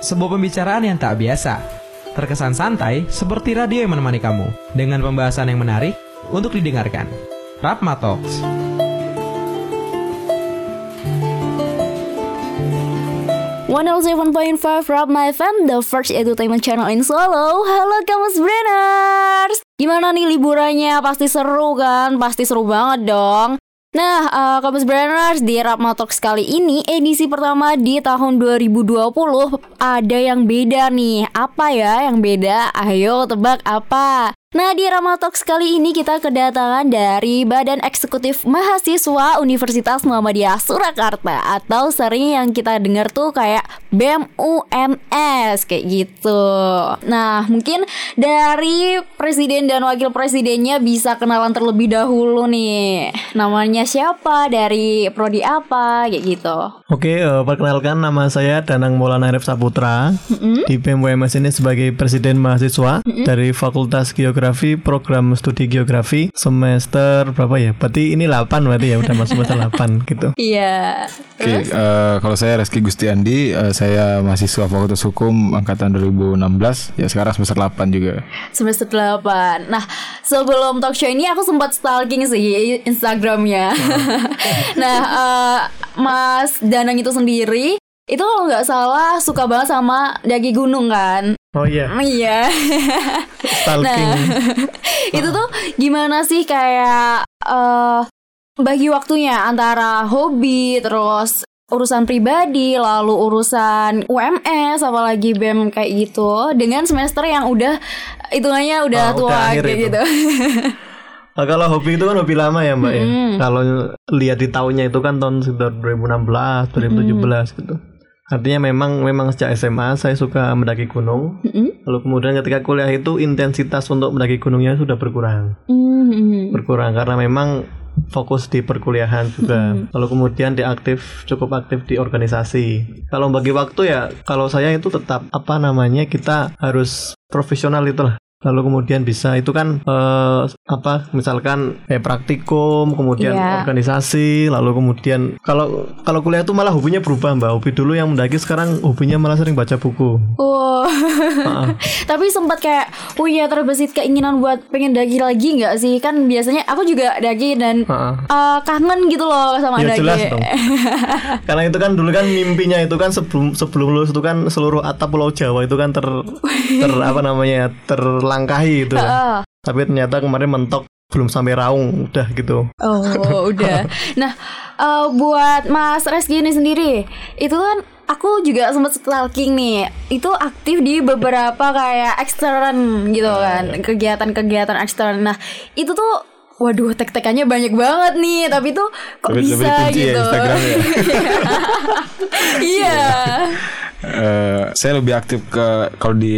sebuah pembicaraan yang tak biasa. Terkesan santai seperti radio yang menemani kamu dengan pembahasan yang menarik untuk didengarkan. Rapma Talks. One oh seven point five Rapma FM, the first entertainment channel in Solo. Halo Kamus Brainers, gimana nih liburannya? Pasti seru kan? Pasti seru banget dong. Nah, uh, Kamus Brainers di Rapma Talks kali ini edisi pertama di tahun 2020 ada yang beda nih. Apa ya yang beda? Ayo tebak apa? Nah di Rama Talks kali ini kita kedatangan dari Badan Eksekutif Mahasiswa Universitas Muhammadiyah Surakarta Atau sering yang kita dengar tuh kayak BEM UMS kayak gitu. Nah mungkin dari Presiden dan Wakil Presidennya bisa kenalan terlebih dahulu nih. Namanya siapa, dari Prodi apa, kayak gitu. Oke, uh, perkenalkan nama saya Danang Maulana Arif Saputra. Mm-hmm. Di BEM UMS ini sebagai Presiden Mahasiswa mm-hmm. dari Fakultas Geografi Geografi program studi geografi semester berapa ya? Berarti ini 8 berarti ya udah masuk semester 8 gitu. Iya. Oke, okay, uh, eh, kalau saya Reski Gustiandi, uh, saya mahasiswa Fakultas Hukum angkatan 2016, ya sekarang semester 8 juga. Semester 8. Nah, sebelum talk show ini aku sempat stalking sih Instagramnya. nah, uh, Mas Danang itu sendiri itu kalau nggak salah suka banget sama daging gunung kan oh iya iya stalking nah, itu tuh gimana sih kayak uh, bagi waktunya antara hobi terus urusan pribadi lalu urusan UMS apalagi BEM kayak gitu dengan semester yang udah hitungannya udah oh, tua udah kayak itu. gitu Nah, kalau hobi itu kan hobi lama ya mbak mm. ya. Kalau lihat di tahunnya itu kan tahun sekitar 2016, 2017 mm. gitu. Artinya memang memang sejak SMA saya suka mendaki gunung. Mm-hmm. Lalu kemudian ketika kuliah itu intensitas untuk mendaki gunungnya sudah berkurang. Mm-hmm. Berkurang karena memang fokus di perkuliahan juga. Mm-hmm. Lalu kemudian diaktif cukup aktif di organisasi. Kalau bagi waktu ya kalau saya itu tetap apa namanya kita harus profesional itulah lalu kemudian bisa itu kan uh, apa misalkan kayak praktikum kemudian yeah. organisasi lalu kemudian kalau kalau kuliah itu malah hobinya berubah mbak hobi dulu yang mendaki sekarang hobinya malah sering baca buku wow uh-uh. tapi sempat kayak oh iya terbesit keinginan buat pengen daki lagi nggak sih kan biasanya aku juga daki dan uh-uh. uh, kangen gitu loh sama ya, daki jelas dong. karena itu kan dulu kan mimpinya itu kan sebelum sebelum lulus itu kan seluruh atap pulau Jawa itu kan ter ter apa namanya ter langkahi itu. Uh. Tapi ternyata kemarin mentok belum sampai raung udah gitu. Oh, udah. Nah, uh, buat Mas Reski ini sendiri, itu kan aku juga sempat stalking nih. Itu aktif di beberapa kayak ekstern gitu oh, kan, iya. kegiatan-kegiatan ekstern. Nah, itu tuh Waduh, tek-tekannya banyak banget nih, tapi tuh kok lebih, bisa lebih gitu. Ya Iya. Uh, saya lebih aktif ke kalau di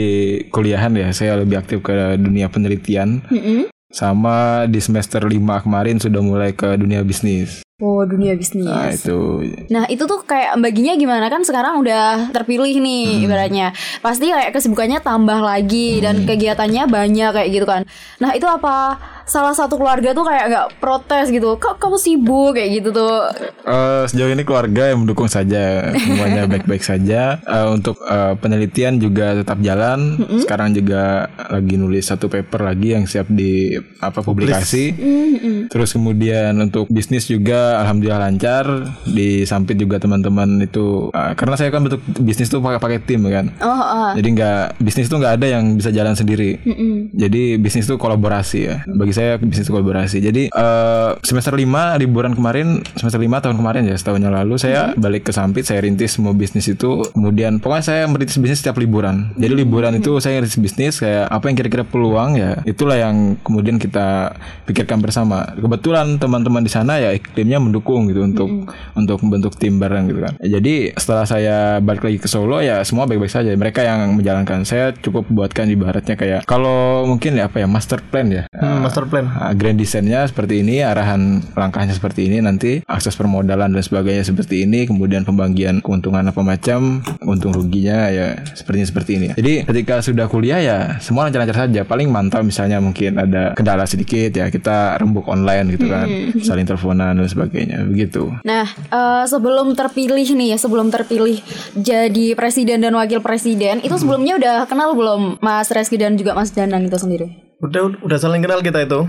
kuliahan ya saya lebih aktif ke dunia penelitian mm -hmm. sama di semester 5 kemarin sudah mulai ke dunia bisnis Oh dunia bisnis. Nah itu. Nah itu tuh kayak baginya gimana kan sekarang udah terpilih nih hmm. ibaratnya. Pasti kayak kesibukannya tambah lagi hmm. dan kegiatannya banyak kayak gitu kan. Nah itu apa salah satu keluarga tuh kayak nggak protes gitu. Kok kamu sibuk kayak gitu tuh? Uh, sejauh ini keluarga yang mendukung saja. Semuanya baik-baik saja. Uh, untuk uh, penelitian juga tetap jalan. Mm -hmm. sekarang juga lagi nulis satu paper lagi yang siap di apa publikasi. Mm -hmm. terus kemudian untuk bisnis juga alhamdulillah lancar. Di samping juga teman-teman itu uh, karena saya kan bentuk bisnis tuh pakai pakai tim kan. Oh, oh. jadi nggak bisnis tuh nggak ada yang bisa jalan sendiri. Mm -hmm. jadi bisnis tuh kolaborasi ya. Bagi bagi saya bisnis kolaborasi. Jadi uh, semester 5 liburan kemarin, semester 5 tahun kemarin ya, setahun yang lalu saya hmm. balik ke Sampit, saya rintis semua bisnis itu. Kemudian pokoknya saya merintis bisnis setiap liburan. Jadi liburan hmm. itu saya rintis bisnis kayak apa yang kira-kira peluang ya, itulah yang kemudian kita pikirkan bersama. Kebetulan teman-teman di sana ya iklimnya mendukung gitu untuk hmm. untuk membentuk tim bareng gitu kan. Jadi setelah saya balik lagi ke Solo ya semua baik-baik saja. Mereka yang menjalankan. Saya cukup buatkan ibaratnya kayak kalau mungkin ya apa ya master plan ya. Hmm, master master plan. Nah, grand desainnya seperti ini, arahan langkahnya seperti ini, nanti akses permodalan dan sebagainya seperti ini, kemudian pembagian keuntungan apa macam, untung ruginya ya sepertinya seperti ini. Jadi ketika sudah kuliah ya semua lancar-lancar saja. Paling mantap misalnya mungkin ada kendala sedikit ya kita rembuk online gitu kan, saling teleponan dan sebagainya begitu. Nah, eh, sebelum terpilih nih ya, sebelum terpilih jadi presiden dan wakil presiden, itu sebelumnya udah kenal belum Mas Reski dan juga Mas Danan itu sendiri? Udah udah saling kenal kita itu.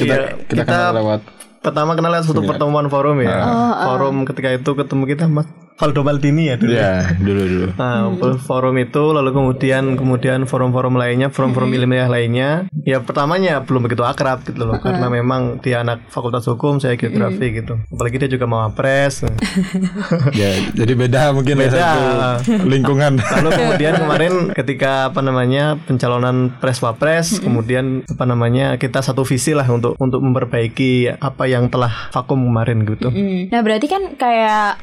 kita, Iya, kita, kenal lewat pertama kenal lewat satu pertemuan forum ya. forum ketika itu ketemu kita Mas Valdo Maldini ya dulu. ya dulu dulu. Nah, forum itu lalu kemudian kemudian forum-forum lainnya, forum-forum ilmiah lainnya. Ya pertamanya belum begitu akrab gitu loh, karena memang dia anak Fakultas Hukum, saya geografi gitu. Apalagi dia juga mau apres. ya jadi beda mungkin ya Beda. satu lingkungan. Lalu kemudian kemarin ketika apa namanya pencalonan pres wapres, kemudian apa namanya kita satu visi lah untuk untuk memperbaiki apa yang telah vakum kemarin gitu. Nah, berarti kan kayak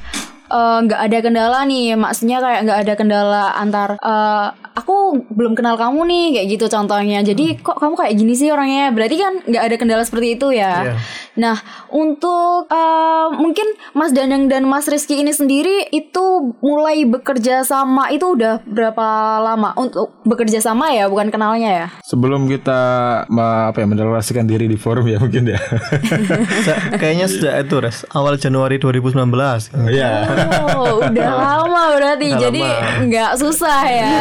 eh, nggak ada kendala nih, maksudnya kayak nggak ada kendala antar eh, aku belum kenal kamu nih kayak gitu contohnya. Jadi kok kamu kayak gini sih orangnya? Berarti kan nggak ada kendala seperti itu ya. Iya. Nah, untuk eh, mungkin Mas Danang dan Mas Rizky ini sendiri itu mulai bekerja sama itu udah berapa lama? Untuk bekerja sama ya, bukan kenalnya ya? Sebelum kita ma- apa ya mendeklarasikan diri di forum ya mungkin ya. Kayaknya sejak itu res awal Januari 2019. Iya. Oh, udah lama berarti. Udah Jadi nggak susah ya.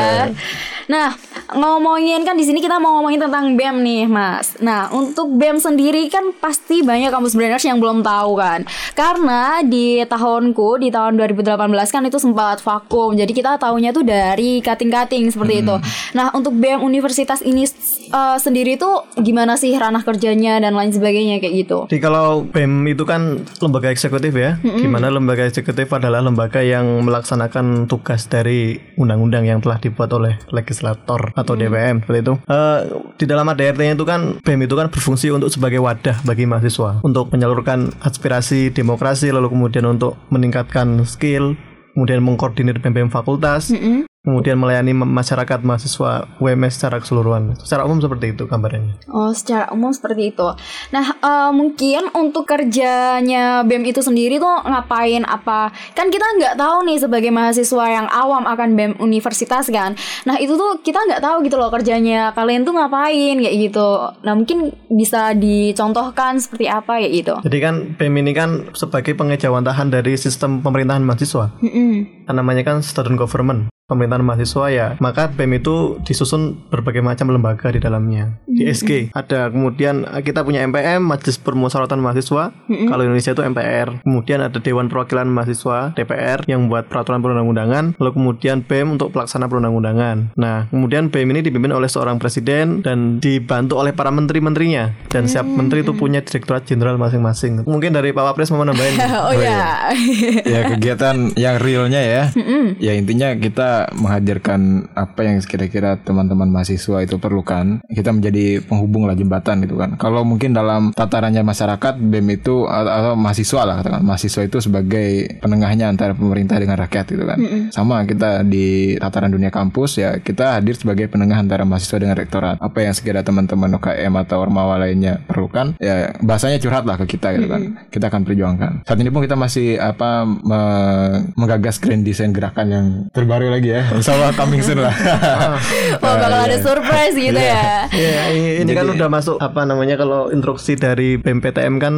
Nah, ngomongin kan di sini kita mau ngomongin tentang BEM nih, Mas. Nah, untuk BEM sendiri kan pasti banyak kampus branders yang belum tahu kan. Karena di tahunku di tahun 2018 kan itu sempat vakum. Jadi kita tahunya tuh dari cutting-cutting seperti itu. Nah, untuk BEM universitas ini eh, sendiri tuh gimana sih ranah kerjanya dan lain sebagainya kayak gitu. Jadi kalau BEM itu kan lembaga eksekutif ya. Gimana lembaga eksekutif adalah lembaga yang melaksanakan tugas dari undang-undang yang telah dibuat oleh legislator atau DPM seperti itu. Eh, di dalam ADRT-nya itu kan BEM itu kan berfungsi untuk sebagai wadah bagi mahasiswa. Untuk menyalurkan aspirasi demokrasi lalu kemudian untuk meningkatkan skill kemudian mengkoordinir BEM fakultas kemudian melayani ma- masyarakat mahasiswa UMS secara keseluruhan. Secara umum seperti itu gambarannya. Oh, secara umum seperti itu. Nah, eh, mungkin untuk kerjanya BEM itu sendiri tuh ngapain apa? Kan kita nggak tahu nih sebagai mahasiswa yang awam akan BEM universitas kan. Nah, itu tuh kita nggak tahu gitu loh kerjanya kalian tuh ngapain kayak gitu. Nah, mungkin bisa dicontohkan seperti apa ya gitu. Jadi kan BEM ini kan sebagai pengejawantahan dari sistem pemerintahan mahasiswa. Mm-mm. Kan namanya kan student government, pemerintahan mahasiswa ya. Maka BEM itu disusun berbagai macam lembaga di dalamnya. Di SG ada kemudian eh, kita punya MPM, Majelis Permusyawaratan Mahasiswa. Kalau Indonesia itu MPR. Kemudian ada Dewan Perwakilan Mahasiswa DPR yang membuat peraturan perundang-undangan. Lalu kemudian BEM untuk pelaksana perundang-undangan. Nah, kemudian BEM ini dipimpin oleh seorang presiden dan dibantu oleh para menteri-menterinya. Dan setiap menteri itu punya direktorat jenderal masing-masing. Mungkin dari Pak Wapres mau nambahin. oh ya. ya kegiatan yang realnya ya ya intinya kita menghadirkan apa yang kira-kira teman-teman mahasiswa itu perlukan kita menjadi penghubung lah jembatan gitu kan. Kalau mungkin dalam tatarannya masyarakat BEM itu atau, mahasiswa lah katakan. Mahasiswa itu sebagai penengahnya antara pemerintah dengan rakyat gitu kan. Sama kita di tataran dunia kampus ya kita hadir sebagai penengah antara mahasiswa dengan rektorat. Apa yang sekira teman-teman UKM atau ormawa lainnya perlukan ya bahasanya curhat lah ke kita gitu kan. Kita akan perjuangkan. Saat ini pun kita masih apa me- menggagas grand design gerakan yang terbaru lagi ya insya Allah coming soon lah Wah, bakal ada surprise gitu ya. Iya, i- ini kan udah masuk apa namanya kalau instruksi dari BMPTM kan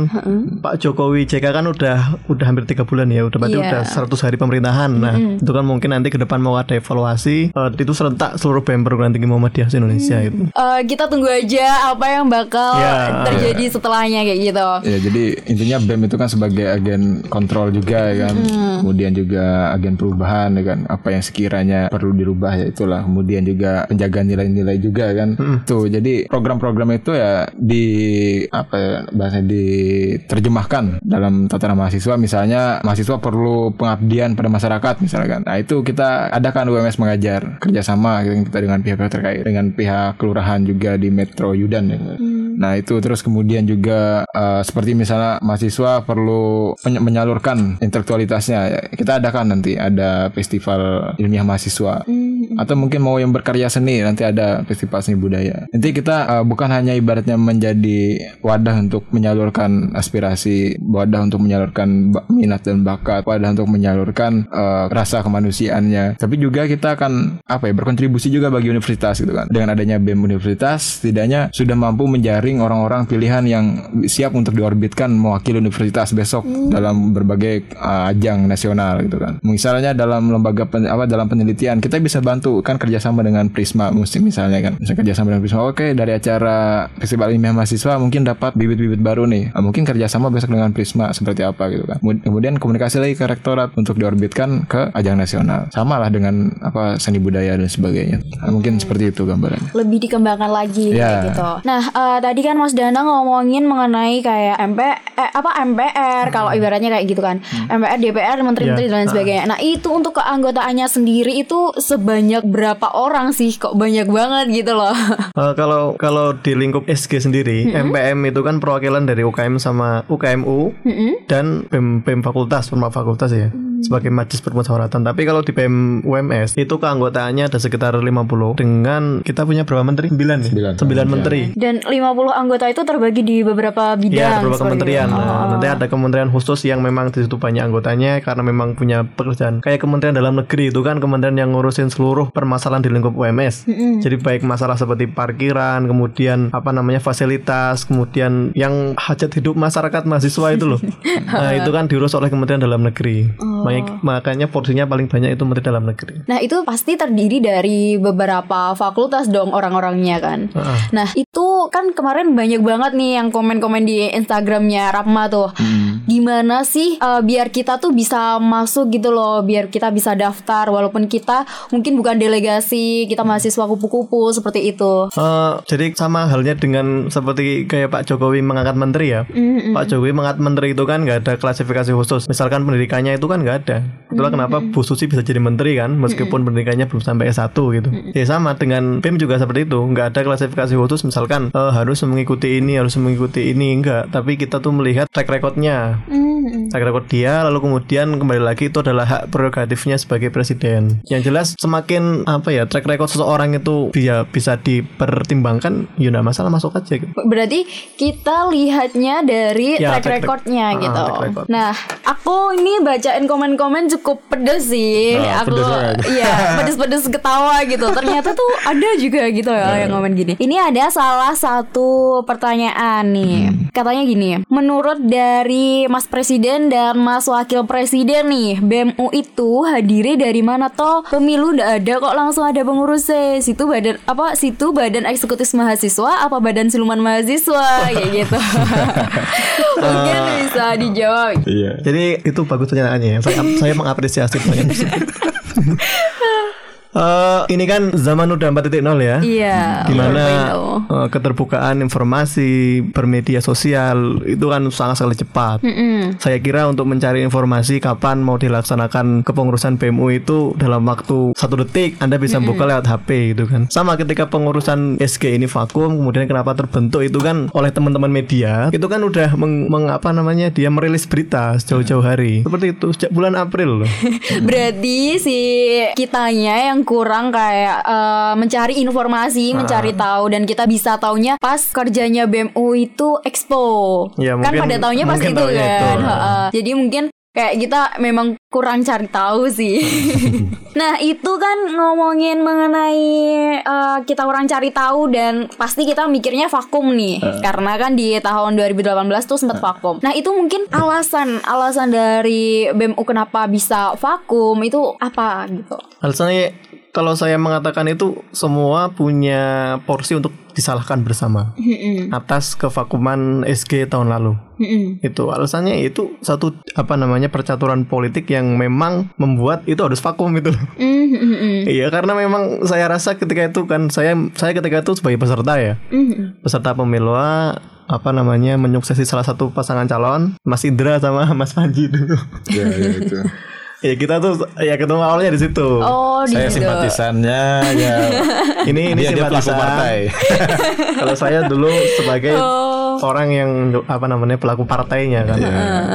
Pak Jokowi JK kan udah udah hampir tiga bulan ya, udah berarti Iya. udah 100 hari pemerintahan. Nah, itu kan mungkin nanti ke depan mau ada evaluasi eh, itu serentak seluruh BEM perguruan tinggi Muhammadiyah Indonesia itu. Eh, kita tunggu aja apa yang bakal Ya. terjadi setelahnya kayak gitu. Ya jadi intinya BEM itu kan sebagai agen kontrol juga ya kan, kemudian juga agen perubahan ya kan, apa yang sekiranya perlu dirubah ya itulah, kemudian juga penjaga nilai-nilai juga kan, tuh jadi program-program itu ya di apa ya bahasa diterjemahkan dalam tataran mahasiswa, misalnya mahasiswa perlu pengabdian pada masyarakat misalkan, nah itu kita adakan UMS mengajar kerjasama kita dengan pihak-pihak terkait, dengan pihak kelurahan juga di Metro Yudan ya. Nah itu terus kemudian juga uh, seperti misalnya mahasiswa perlu menyalurkan intelektualitasnya. Kita adakan nanti ada festival ilmiah mahasiswa hmm. atau mungkin mau yang berkarya seni nanti ada festival seni budaya. Nanti kita uh, bukan hanya ibaratnya menjadi wadah untuk menyalurkan aspirasi, wadah untuk menyalurkan minat dan bakat, wadah untuk menyalurkan uh, rasa kemanusiaannya, tapi juga kita akan apa ya berkontribusi juga bagi universitas gitu kan. Dengan adanya BEM universitas, setidaknya sudah mampu menjaring orang-orang pilihan yang siap untuk diorbitkan mewakili universitas besok hmm. dalam berbagai uh, ajang nasional gitu kan. Misalnya dalam lembaga pen, apa dalam penelitian kita bisa bantu kan kerjasama dengan Prisma Musik misalnya kan. Bisa kerjasama dengan Prisma. Oke dari acara festival ilmiah mahasiswa mungkin dapat bibit-bibit baru nih. Uh, mungkin kerjasama besok dengan Prisma seperti apa gitu kan. Kemudian komunikasi lagi ke rektorat untuk diorbitkan ke ajang nasional. Sama lah dengan apa seni budaya dan sebagainya. Nah, mungkin seperti itu gambarannya. Lebih dikembangkan lagi yeah. gitu. Nah uh, tadi kan Mas Dana ngomongin mengenai kayak MP eh, apa MPR hmm. kalau ibaratnya kayak gitu kan. Hmm. MPR, DPR, menteri-menteri yeah. dan lain sebagainya. Nah itu untuk keanggotaannya sendiri itu sebanyak berapa orang sih? Kok banyak banget gitu loh? Uh, kalau kalau di lingkup SG sendiri, -hmm. MPM itu kan perwakilan dari UKM sama UKMU -hmm. dan BEM, BEM fakultas, format fakultas ya. -hmm sebagai majelis permusyawaratan. Tapi kalau di PM UMS itu keanggotaannya ada sekitar 50 dengan kita punya berapa menteri? 9 nih. 9, 9 menteri. Dan 50 anggota itu terbagi di beberapa bidang. Ya, beberapa kementerian. Nah, oh. nanti ada kementerian khusus yang memang di situ banyak anggotanya karena memang punya pekerjaan. Kayak Kementerian Dalam Negeri itu kan kementerian yang ngurusin seluruh permasalahan di lingkup UMS. Mm -hmm. Jadi baik masalah seperti parkiran, kemudian apa namanya fasilitas, kemudian yang hajat hidup masyarakat mahasiswa itu loh. nah, itu kan diurus oleh Kementerian Dalam Negeri. Oh. Makanya, makanya porsinya paling banyak itu Menteri Dalam Negeri. Nah itu pasti terdiri dari beberapa fakultas dong orang-orangnya kan. Uh-uh. Nah itu kan kemarin banyak banget nih yang komen-komen di Instagramnya Rapma tuh. Hmm. Gimana sih uh, biar kita tuh bisa masuk gitu loh, biar kita bisa daftar walaupun kita mungkin bukan delegasi, kita mahasiswa kupu-kupu seperti itu. Uh, jadi sama halnya dengan seperti kayak Pak Jokowi mengangkat menteri ya. Mm-hmm. Pak Jokowi mengangkat menteri itu kan nggak ada klasifikasi khusus. Misalkan pendidikannya itu kan nggak ada. Itulah mm -hmm. kenapa Bu Susi bisa jadi menteri kan meskipun mm -hmm. pendidikannya belum sampai S1 gitu. Mm -hmm. Ya sama dengan BEM juga seperti itu, nggak ada klasifikasi khusus misalkan uh, harus mengikuti ini, harus mengikuti ini enggak, tapi kita tuh melihat track recordnya. Mm -hmm. Track record dia lalu kemudian kembali lagi itu adalah hak prerogatifnya sebagai presiden. Yang jelas semakin apa ya track record seseorang itu bisa bisa dipertimbangkan, ya masalah masuk aja gitu. Berarti kita lihatnya dari ya, track, track recordnya uh, gitu. Track record. Nah, aku ini bacain komen komen-komen cukup pedes sih. Nah, aku iya, pedes-pedes ketawa gitu. Ternyata tuh ada juga gitu ya yeah. yang komen gini. Ini ada salah satu pertanyaan nih. Hmm. Katanya gini, menurut dari Mas Presiden dan Mas Wakil Presiden nih, BMU itu hadiri dari mana toh? Pemilu ndak ada kok langsung ada pengurusnya. Situ badan apa? Situ badan eksekutif mahasiswa apa badan siluman mahasiswa kayak gitu. Mungkin bisa dijawab. Iya. Jadi itu bagus pertanyaannya. Saya saya mengapresiasi tersebut. Uh, ini kan zaman udah 4.0 ya. Iya. Di mana uh, keterbukaan informasi bermedia sosial itu kan sangat sangat cepat. Mm -mm. Saya kira untuk mencari informasi kapan mau dilaksanakan kepengurusan BMU itu dalam waktu satu detik Anda bisa mm -mm. buka lewat HP itu kan. Sama ketika pengurusan SG ini vakum, kemudian kenapa terbentuk itu kan oleh teman-teman media itu kan udah meng, meng apa namanya dia merilis berita jauh-jauh hari. Seperti itu sejak bulan April loh. Berarti si kitanya yang yang kurang kayak uh, mencari informasi, nah. mencari tahu dan kita bisa taunya pas kerjanya BMU itu expo. Ya, kan pada taunya pas itu kan. Itu. Jadi mungkin kayak kita memang kurang cari tahu sih. nah itu kan ngomongin mengenai uh, kita kurang cari tahu dan pasti kita mikirnya vakum nih uh. karena kan di tahun 2018 tuh sempat uh. vakum. Nah itu mungkin alasan alasan dari BMU kenapa bisa vakum itu apa gitu? Alasannya kalau saya mengatakan itu semua punya porsi untuk disalahkan bersama mm-hmm. atas kevakuman SG tahun lalu. Mm-hmm. Itu alasannya itu satu apa namanya percaturan politik yang memang membuat itu harus vakum itu. Mm-hmm. Iya karena memang saya rasa ketika itu kan saya saya ketika itu sebagai peserta ya mm-hmm. peserta pemilu apa namanya menyuksesi salah satu pasangan calon Mas Indra sama Mas Panji dulu. Ya, ya itu. ya kita tuh ya ketemu awalnya di situ. Oh, di Saya situ. simpatisannya ya Ini ini dia, dia pelaku simpatisan. partai. Kalau saya dulu sebagai Oh. orang yang apa namanya pelaku partainya kan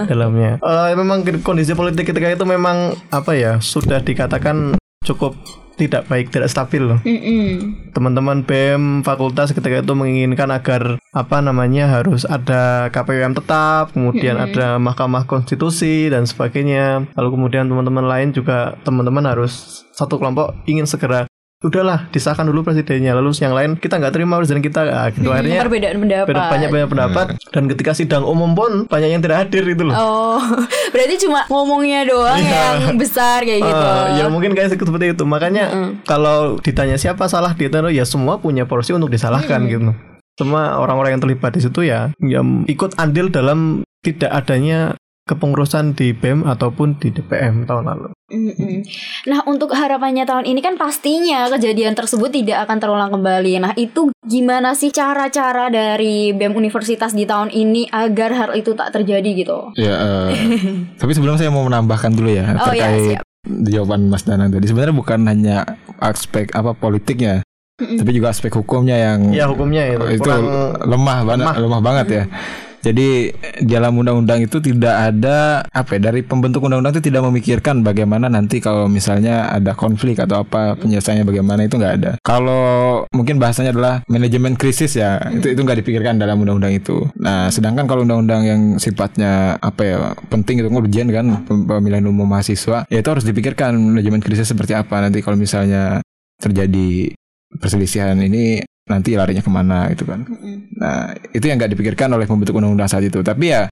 dalamnya. Eh, memang kondisi politik ketika itu memang apa ya sudah dikatakan cukup tidak baik, tidak stabil loh. Mm-mm. Teman-teman BEM fakultas ketika itu menginginkan agar apa namanya harus ada KPUM tetap, kemudian ada Mahkamah Konstitusi dan sebagainya. Lalu kemudian teman-teman lain juga teman-teman harus satu kelompok ingin segera udahlah disahkan dulu presidennya lalu yang lain kita nggak terima presiden kita Ah, gitu. Akhirnya Perbedaan pendapat. banyak banyak pendapat. Dan ketika sidang umum pun banyak yang tidak hadir itu loh. Oh, berarti cuma ngomongnya doang Iya. yang besar kayak gitu. Eh, ya mungkin kayak seperti itu. Makanya kalau ditanya siapa salah di itu ya semua punya porsi untuk disalahkan gitu. Semua orang-orang yang terlibat di situ ya ya ikut andil dalam tidak adanya kepengurusan di BEM ataupun di DPM tahun lalu Mm-mm. Nah, untuk harapannya tahun ini kan pastinya kejadian tersebut tidak akan terulang kembali. Nah, itu gimana sih cara-cara dari BEM Universitas di tahun ini agar hal itu tak terjadi gitu? Ya, eh, tapi sebelum saya mau menambahkan dulu ya Oh, ya, terkait siap. jawaban Mas Danang tadi. Sebenarnya bukan hanya aspek apa politiknya, tapi juga aspek hukumnya yang ya hukumnya itu, itu kurang lemah banget, lemah. banget ya. Jadi di dalam undang-undang itu tidak ada apa ya, dari pembentuk undang-undang itu tidak memikirkan bagaimana nanti kalau misalnya ada konflik atau apa penyelesaiannya bagaimana itu nggak ada. Kalau mungkin bahasanya adalah manajemen krisis ya itu itu nggak dipikirkan dalam undang-undang itu. Nah sedangkan kalau undang-undang yang sifatnya apa ya penting itu urgent kan pem- pemilihan umum mahasiswa ya itu harus dipikirkan manajemen krisis seperti apa nanti kalau misalnya terjadi perselisihan ini nanti larinya ke mana gitu kan. Nah, itu yang nggak dipikirkan oleh pembentuk undang-undang saat itu. Tapi ya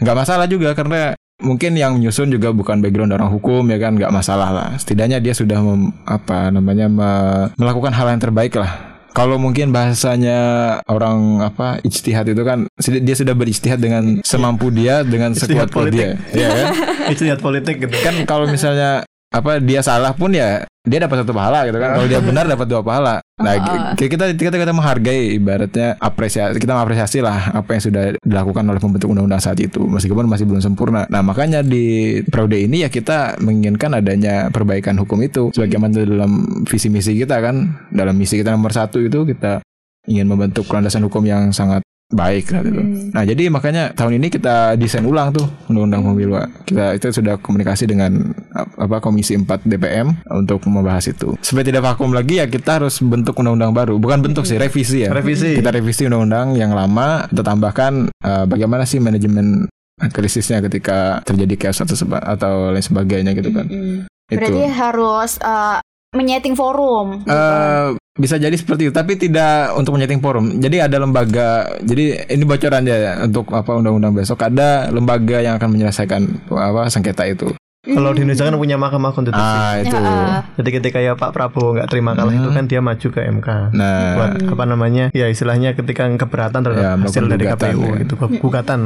nggak masalah juga karena mungkin yang menyusun juga bukan background orang hukum ya kan nggak masalah lah. Setidaknya dia sudah mem- apa namanya me- melakukan hal yang terbaik lah. Kalau mungkin bahasanya orang apa ijtihad itu kan dia sudah berijtihad dengan semampu dia dengan Ijtihad sekuat dia, ya kan? itu lihat politik gitu kan kalau misalnya apa dia salah pun ya dia dapat satu pahala gitu kan. Kalau dia benar dapat dua pahala. Nah, ki- kita kita kita menghargai ibaratnya apresiasi kita mengapresiasi lah apa yang sudah dilakukan oleh pembentuk undang-undang saat itu meskipun masih belum sempurna. Nah, makanya di periode ini ya kita menginginkan adanya perbaikan hukum itu sebagaimana dalam visi misi kita kan. Dalam misi kita nomor satu itu kita ingin membentuk landasan hukum yang sangat baik lah gitu. Nah jadi makanya tahun ini kita desain ulang tuh undang-undang pemilu. Kita itu sudah komunikasi dengan ap- apa Komisi 4 DPM untuk membahas itu. Supaya tidak vakum lagi ya kita harus bentuk undang-undang baru. Bukan bentuk sih revisi ya. Revisi. Kita revisi undang-undang yang lama. Kita tambahkan eh, bagaimana sih manajemen krisisnya ketika terjadi chaos atau seba- atau lain sebagainya gitu kan. Mm. Itu. Berarti harus uh, menyeting forum. Eh, bisa jadi seperti itu, tapi tidak untuk menyeting forum. Jadi ada lembaga, jadi ini bocoran ya untuk apa undang-undang besok ada lembaga yang akan menyelesaikan apa sengketa itu. Kalau di Indonesia kan punya mahkamah konstitusi. Ah itu. Ya, jadi ketika ya Pak Prabowo nggak terima kalah itu kan dia maju ke MK Nah, buat apa namanya? Ya istilahnya ketika keberatan terhadap Ya, hasil dari KPU ya. gitu gugatan.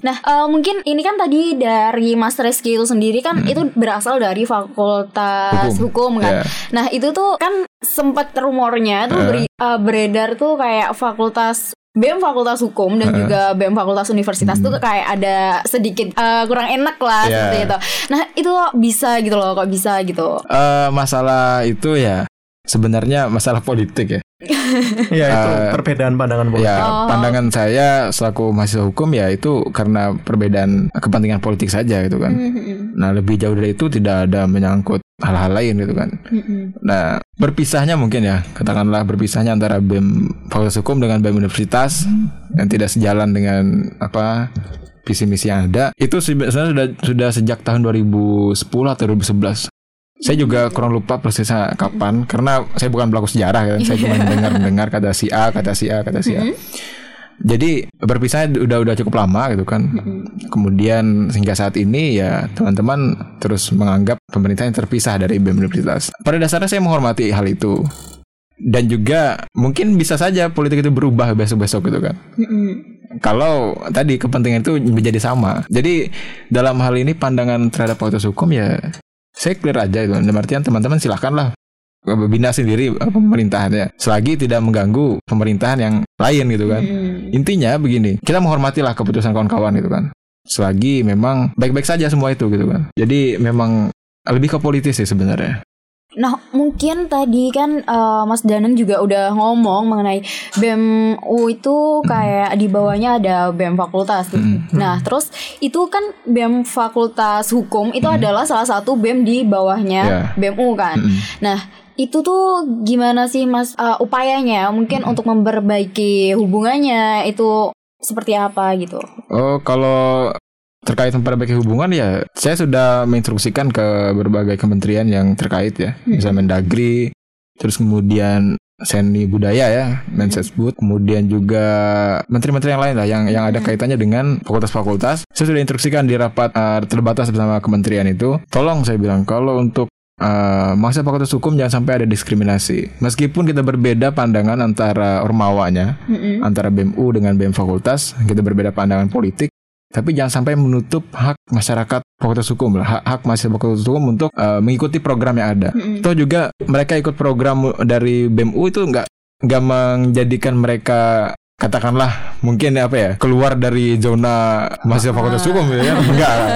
Nah, eh, mungkin ini kan tadi dari Mas Reski itu sendiri kan itu berasal dari Fakultas Hukum, Hukum. kan. Ya. Nah, itu tuh kan sempat rumornya tuh beri- eh, beredar tuh kayak Fakultas BEM Fakultas Hukum dan juga BEM Fakultas Universitas tuh kayak ada sedikit eh, kurang enak lah Ya. seperti itu. Nah, itu bisa gitu loh, kok bisa gitu. eh, masalah itu ya sebenarnya masalah politik ya. Ya itu Eh, perbedaan pandangan politik Ya, pandangan saya selaku mahasiswa hukum ya itu karena perbedaan kepentingan politik saja gitu kan. Nah, lebih jauh dari itu tidak ada menyangkut hal-hal lain gitu kan. Nah, berpisahnya mungkin ya, katakanlah berpisahnya antara BEM Fakultas Hukum dengan BEM Universitas yang tidak sejalan dengan apa visi misi yang ada. Itu sebenarnya sudah sudah sejak tahun 2010 atau 2011. Saya juga kurang lupa persisnya kapan karena saya bukan pelaku sejarah kan. Saya cuma dengar-dengar kata si A, kata si A, kata si A. Jadi berpisahnya udah udah cukup lama gitu kan. Kemudian hingga saat ini ya teman-teman terus menganggap pemerintah yang terpisah dari BEM Universitas. Pada dasarnya saya menghormati hal itu. Dan juga mungkin bisa saja politik itu berubah besok-besok gitu kan. Kalau tadi kepentingan itu menjadi sama. Jadi dalam hal ini pandangan terhadap fakultas hukum ya saya clear aja itu. Dalam artian teman-teman silakanlah bina sendiri eh, pemerintahannya selagi tidak mengganggu pemerintahan yang lain gitu kan. Intinya begini, kita menghormatilah keputusan kawan-kawan gitu kan. selagi memang baik-baik saja semua itu gitu kan. Jadi memang lebih ke politis sih sebenarnya. Nah, mungkin tadi kan uh, Mas Danang juga udah ngomong mengenai BEM U itu kayak di bawahnya ada BEM fakultas. Nah, terus itu kan BEM fakultas hukum itu adalah salah satu BEM di bawahnya Yeah. BEM U kan. Mm-mm. Nah, itu tuh gimana sih Mas uh, upayanya mungkin untuk memperbaiki hubungannya itu seperti apa gitu. Oh, kalau terkait memperbaiki hubungan ya saya sudah menginstruksikan ke berbagai kementerian yang terkait ya, misalnya Mendagri, terus kemudian Seni Budaya ya, Mensesbud, kemudian juga menteri-menteri yang lain lah yang yang ada kaitannya dengan fakultas-fakultas. Saya sudah instruksikan di rapat eh, terbatas bersama kementerian itu, tolong saya bilang kalau untuk eh, mahasiswa fakultas hukum jangan sampai ada diskriminasi. Meskipun kita berbeda pandangan antara ormawanya, Mm-mm. antara BMU dengan BM fakultas, kita berbeda pandangan politik, tapi jangan sampai menutup hak masyarakat fakultas hukum lah, hak, hak mahasiswa fakultas hukum untuk uh, mengikuti program yang ada. Mm-mm. Toh juga mereka ikut program dari BMU itu nggak nggak menjadikan mereka katakanlah mungkin apa ya keluar dari zona mahasiswa fakultas hukum ya enggak lah.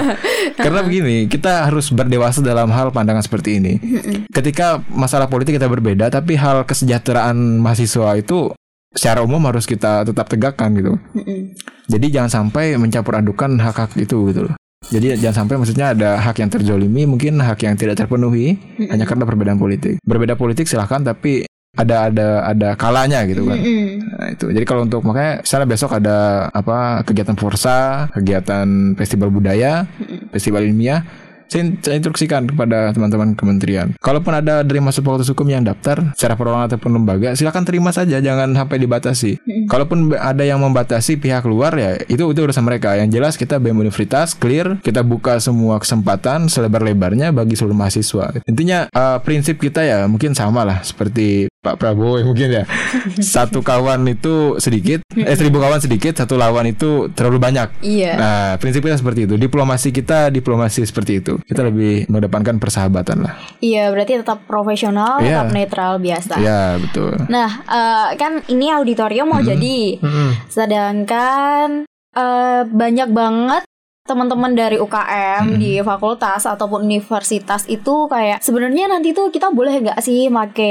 karena begini kita harus berdewasa dalam hal pandangan seperti ini ketika masalah politik kita berbeda tapi hal kesejahteraan mahasiswa itu secara umum harus kita tetap tegakkan gitu Mm-mm. jadi jangan sampai mencampur adukan hak-hak itu gitu loh. Jadi jangan sampai maksudnya ada hak yang terjolimi, mungkin hak yang tidak terpenuhi hanya karena perbedaan politik. Berbeda politik silahkan, tapi ada ada ada kalanya gitu kan. Mm-mm. Nah, itu. Jadi kalau untuk makanya misalnya besok ada apa kegiatan forsa, kegiatan festival budaya, festival ilmiah, saya, saya instruksikan kepada teman-teman kementerian. Kalaupun ada dari masuk fakultas hukum yang daftar secara perorangan ataupun lembaga, silakan terima saja, jangan sampai dibatasi. Kalaupun ada yang membatasi pihak luar ya itu itu urusan mereka. Yang jelas kita BEM Universitas clear, kita buka semua kesempatan selebar-lebarnya bagi seluruh mahasiswa. Intinya eh, prinsip kita ya mungkin sama lah seperti Pak Prabowo ya mungkin ya. Satu kawan itu sedikit, eh seribu kawan sedikit, satu lawan itu terlalu banyak. Iya. Nah, prinsip kita seperti itu. Diplomasi kita diplomasi seperti itu. Kita lebih mengedepankan persahabatan lah. Iya, berarti tetap profesional, Iya. tetap netral biasa. Ya, betul. Nah, eh, kan ini auditorium mau jadi, Mm-mm. sedangkan eh, banyak banget teman-teman dari UKM Hmm. di fakultas ataupun universitas itu kayak sebenarnya nanti tuh kita boleh nggak sih make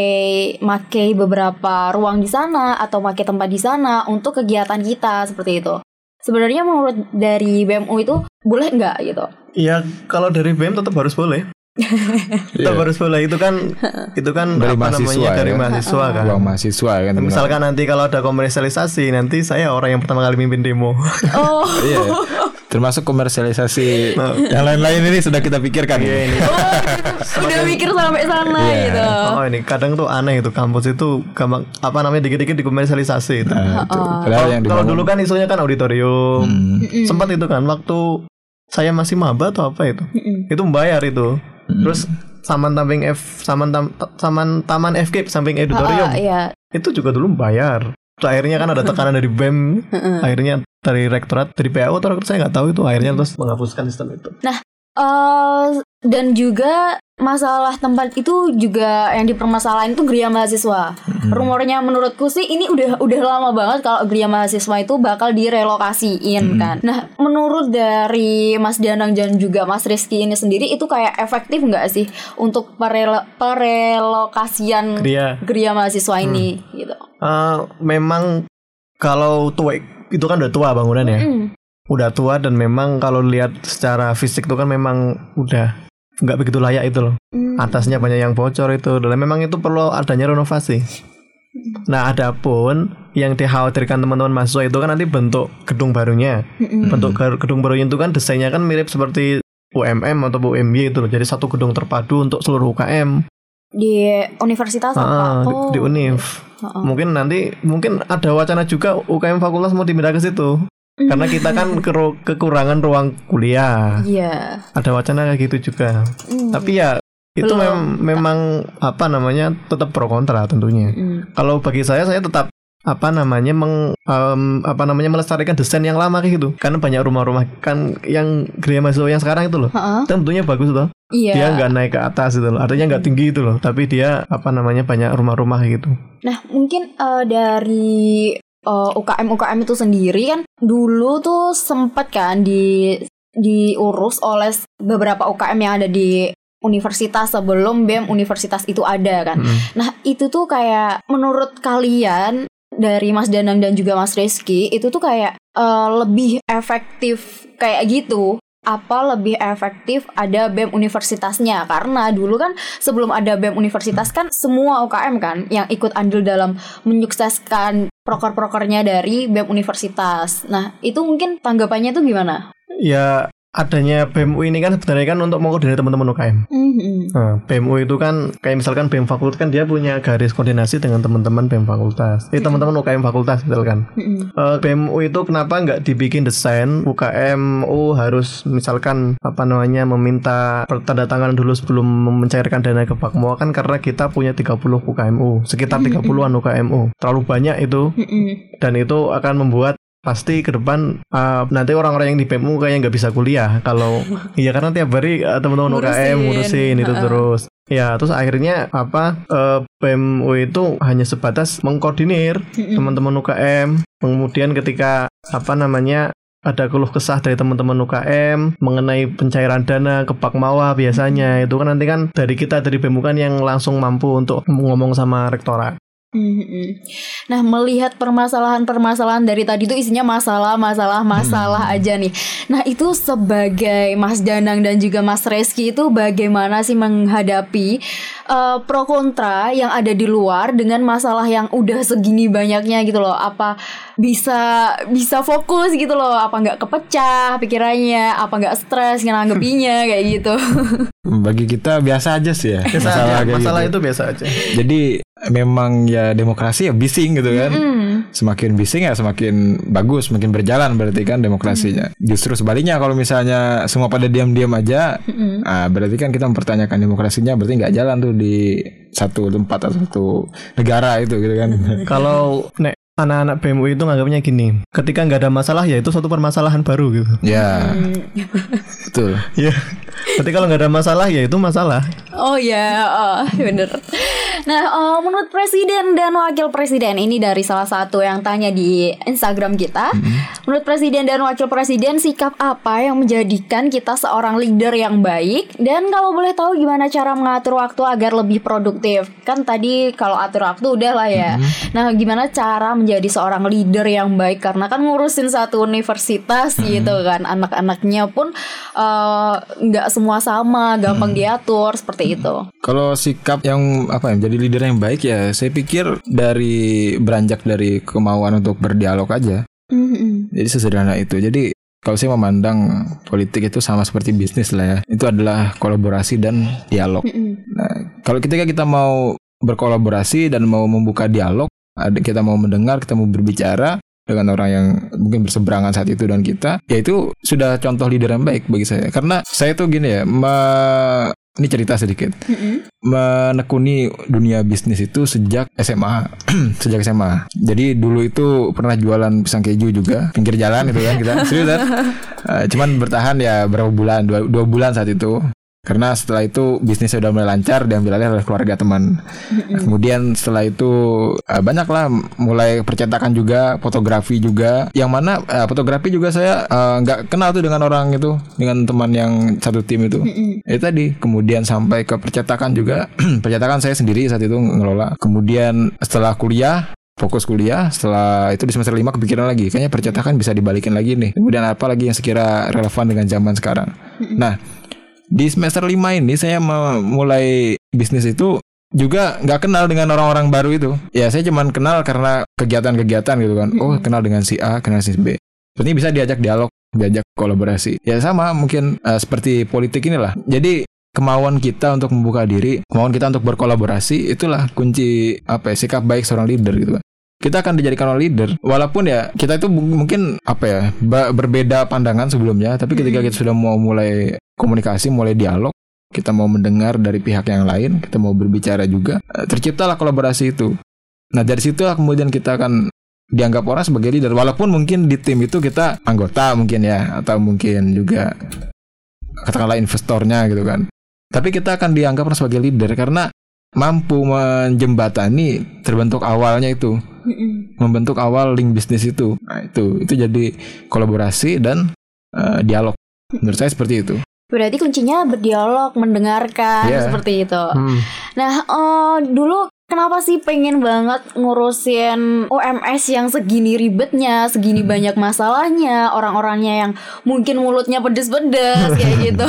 make beberapa ruang di sana atau make tempat di sana untuk kegiatan kita seperti itu. Sebenarnya menurut dari BMU itu boleh nggak gitu? Ya kalau dari BEM tetap harus boleh. tetap Iya. harus boleh itu kan itu kan Dari apa mahasiswa namanya dari ya. mahasiswa kan. Ruang mahasiswa kan. Misalkan nanti kalau ada komersialisasi nanti saya orang yang pertama kali mimpin demo. Oh, Iya. Termasuk komersialisasi yang lain-lain ini sudah kita pikirkan. Iya ini. udah mikir sampai sana Iya. gitu. Oh ini kadang tuh aneh itu kampus itu gampang apa namanya dikit-dikit dikomersialisasi itu. Nah, itu. Padahal Kalau yang kalau dulu kan isunya kan auditorium. Hmm. Sempat itu kan waktu saya masih maba atau apa itu. Itu membayar itu. Terus saman samping F saman tam, saman taman FK samping auditorium. Ah, iya. Itu juga dulu membayar. Terus akhirnya kan ada tekanan dari BEM, akhirnya dari rektorat, dari PAO atau rektorat saya nggak tahu itu akhirnya terus menghapuskan sistem itu. Eh, dan juga masalah tempat itu juga yang dipermasalahin itu geria mahasiswa. Rumornya menurutku sih ini udah udah lama banget kalau geria mahasiswa itu bakal direlokasiin kan. Nah, menurut dari Mas Danang dan juga Mas Rizky ini sendiri itu kayak efektif nggak sih untuk perelo- perelokasian Geria. geria mahasiswa ini gitu. Eh, memang kalau tua itu kan udah tua bangunannya. Hmm. Udah tua dan memang kalau lihat secara fisik itu kan memang udah nggak begitu layak itu loh. Hmm. Atasnya banyak yang bocor itu dan memang itu perlu adanya renovasi. Nah, adapun yang dikhawatirkan teman-teman mahasiswa itu kan nanti bentuk gedung barunya. Bentuk gar- gedung barunya itu kan desainnya kan mirip seperti UMM atau UMY itu loh. Jadi satu gedung terpadu untuk seluruh UKM. Di universitas Ah, apa? di, di Univ. Heeh. Mungkin nanti mungkin ada wacana juga UKM fakultas mau dipindah ke situ. Karena kita kan keru- kekurangan ruang kuliah. Iya. Ada wacana kayak gitu juga. Hmm. Tapi ya itu mem- memang apa namanya tetap pro kontra tentunya. Hmm. Kalau bagi saya saya tetap apa namanya meng em, apa namanya melestarikan desain yang lama kayak gitu. Karena banyak rumah-rumah kan yang gereja mahasiswa yang sekarang itu loh. Heeh. Kan bentuknya bagus loh. Iya. Dia nggak naik ke atas itu loh. Artinya nggak tinggi itu loh. Tapi dia apa namanya banyak rumah-rumah gitu. Nah, mungkin eh, dari uh, UKM UKM itu sendiri kan dulu tuh sempat kan di diurus oleh beberapa UKM yang ada di universitas sebelum BEM universitas itu ada kan. Mm. Nah, itu tuh kayak menurut kalian dari Mas Danang dan juga Mas Rizky itu tuh kayak uh, lebih efektif kayak gitu apa lebih efektif ada BEM universitasnya karena dulu kan sebelum ada BEM universitas kan semua UKM kan yang ikut andil dalam menyukseskan proker-prokernya dari BEM universitas. Nah, itu mungkin tanggapannya tuh gimana? Ya adanya BEMU ini kan sebenarnya kan untuk mengkoordinir teman-teman UKM. Mhm. Nah, BEMU itu kan kayak misalkan BEM fakultas kan dia punya garis koordinasi dengan teman-teman BEM fakultas. Eh teman-teman UKM fakultas misalkan. Mhm. Eh, BEMU itu kenapa nggak dibikin desain UKMU harus misalkan apa namanya meminta tanda tangan dulu sebelum mencairkan dana ke Bakmo kan karena kita punya 30 UKMU, sekitar 30-an UKMU. Terlalu banyak itu Mhm. dan itu akan membuat pasti ke depan uh, nanti orang-orang yang di PMU kayak nggak bisa kuliah kalau iya karena tiap hari uh, teman-teman. UKM ngurusin. itu terus. Ya terus akhirnya apa uh, PMU itu hanya sebatas mengkoordinir teman-teman UKM kemudian ketika apa namanya ada keluh kesah dari teman-teman UKM mengenai pencairan dana ke Pakmawa biasanya itu kan nanti kan dari kita dari BEM kan yang langsung mampu untuk ngomong sama rektorat Mhm. Nah, melihat permasalahan-permasalahan dari tadi itu isinya masalah, masalah, masalah aja nih. Nah, itu sebagai Mas Danang dan juga Mas Reski itu bagaimana sih menghadapi eh, pro kontra yang ada di luar dengan masalah yang udah segini banyaknya gitu loh. Apa bisa bisa fokus gitu loh? Apa nggak kepecah pikirannya? Apa nggak stres nanggepinya kayak gitu? Bagi kita biasa aja sih ya. biasa masalah aja, masalah gitu. itu biasa aja Jadi memang ya demokrasi ya bising gitu kan. Hmm. Semakin bising ya semakin bagus, semakin berjalan berarti kan demokrasinya. Justru sebaliknya kalau misalnya semua pada diam-diam aja, Mm-mm. ah, berarti kan kita mempertanyakan demokrasinya berarti nggak jalan tuh di satu tempat atau satu negara itu gitu kan. Kalau nek anak-anak BMU itu nganggapnya gini, ketika nggak ada masalah ya itu suatu permasalahan baru gitu. ya, Hmm. Betul. Ya, tapi kalau nggak ada masalah ya itu masalah. Oh ya, oh, bener. Nah, eh, menurut presiden dan wakil presiden ini dari salah satu yang tanya di Instagram kita, menurut presiden dan wakil presiden sikap apa yang menjadikan kita seorang leader yang baik? Dan kalau boleh tahu gimana cara mengatur waktu agar lebih produktif? Kan tadi kalau atur waktu udah lah ya. Nah, gimana cara menjadi seorang leader yang baik? Karena kan ngurusin satu universitas gitu kan, anak-anaknya pun eh, nggak semua sama, gampang diatur seperti itu. Kalau sikap yang apa ya, jadi leader yang baik ya, saya pikir dari beranjak dari kemauan untuk berdialog aja. Mm-mm. Jadi sesederhana itu. Jadi kalau saya memandang politik itu sama seperti bisnis lah ya. Itu adalah kolaborasi dan dialog. Mm-mm. Nah, kalau ketika kita mau berkolaborasi dan mau membuka dialog, kita mau mendengar, kita mau berbicara dengan orang yang mungkin berseberangan saat itu dan kita, ya itu sudah contoh leader yang baik bagi saya. Karena saya tuh gini ya, me- ini cerita sedikit, Mm-mm. menekuni dunia bisnis itu sejak SMA, sejak SMA. Jadi dulu itu pernah jualan pisang keju juga pinggir jalan itu kan kita, serius kan? Eh, cuman bertahan ya berapa bulan, dua, dua bulan saat itu. Karena setelah itu bisnisnya udah mulai lancar diambil alih oleh keluarga teman. Kemudian setelah itu eh, banyak lah mulai percetakan juga, fotografi juga. Yang mana eh, fotografi juga saya eh, nggak kenal tuh dengan orang itu, dengan teman yang satu tim itu. Itu tadi. Kemudian sampai ke percetakan juga. percetakan saya sendiri saat itu ngelola. Kemudian setelah kuliah fokus kuliah setelah itu di semester 5 kepikiran lagi kayaknya percetakan bisa dibalikin lagi nih kemudian apa lagi yang sekira relevan dengan zaman sekarang nah di semester 5 ini saya mulai bisnis itu juga nggak kenal dengan orang-orang baru itu. Ya saya cuman kenal karena kegiatan-kegiatan gitu kan. Oh kenal dengan si A, kenal si B. Berarti bisa diajak dialog, diajak kolaborasi. Ya sama mungkin eh, seperti politik inilah. Jadi kemauan kita untuk membuka diri, kemauan kita untuk berkolaborasi itulah kunci apa ya sikap baik seorang leader gitu kan. Kita akan dijadikan leader walaupun ya kita itu mungkin apa ya berbeda pandangan sebelumnya tapi ketika kita sudah mau mulai komunikasi, mulai dialog, kita mau mendengar dari pihak yang lain, kita mau berbicara juga, eh, terciptalah kolaborasi itu. Nah dari situ kemudian kita akan dianggap orang sebagai leader, walaupun mungkin di tim itu kita anggota mungkin ya, atau mungkin juga katakanlah investornya gitu kan. Tapi kita akan dianggap orang sebagai leader karena mampu menjembatani terbentuk awalnya itu membentuk awal link bisnis itu nah itu itu jadi kolaborasi dan eh, dialog menurut saya seperti itu Berarti kuncinya berdialog, mendengarkan Iya. seperti itu. Hmm. Nah, eh, dulu kenapa sih pengen banget ngurusin UMS yang segini ribetnya, segini banyak masalahnya, orang-orangnya yang mungkin mulutnya pedes-pedes kayak gitu.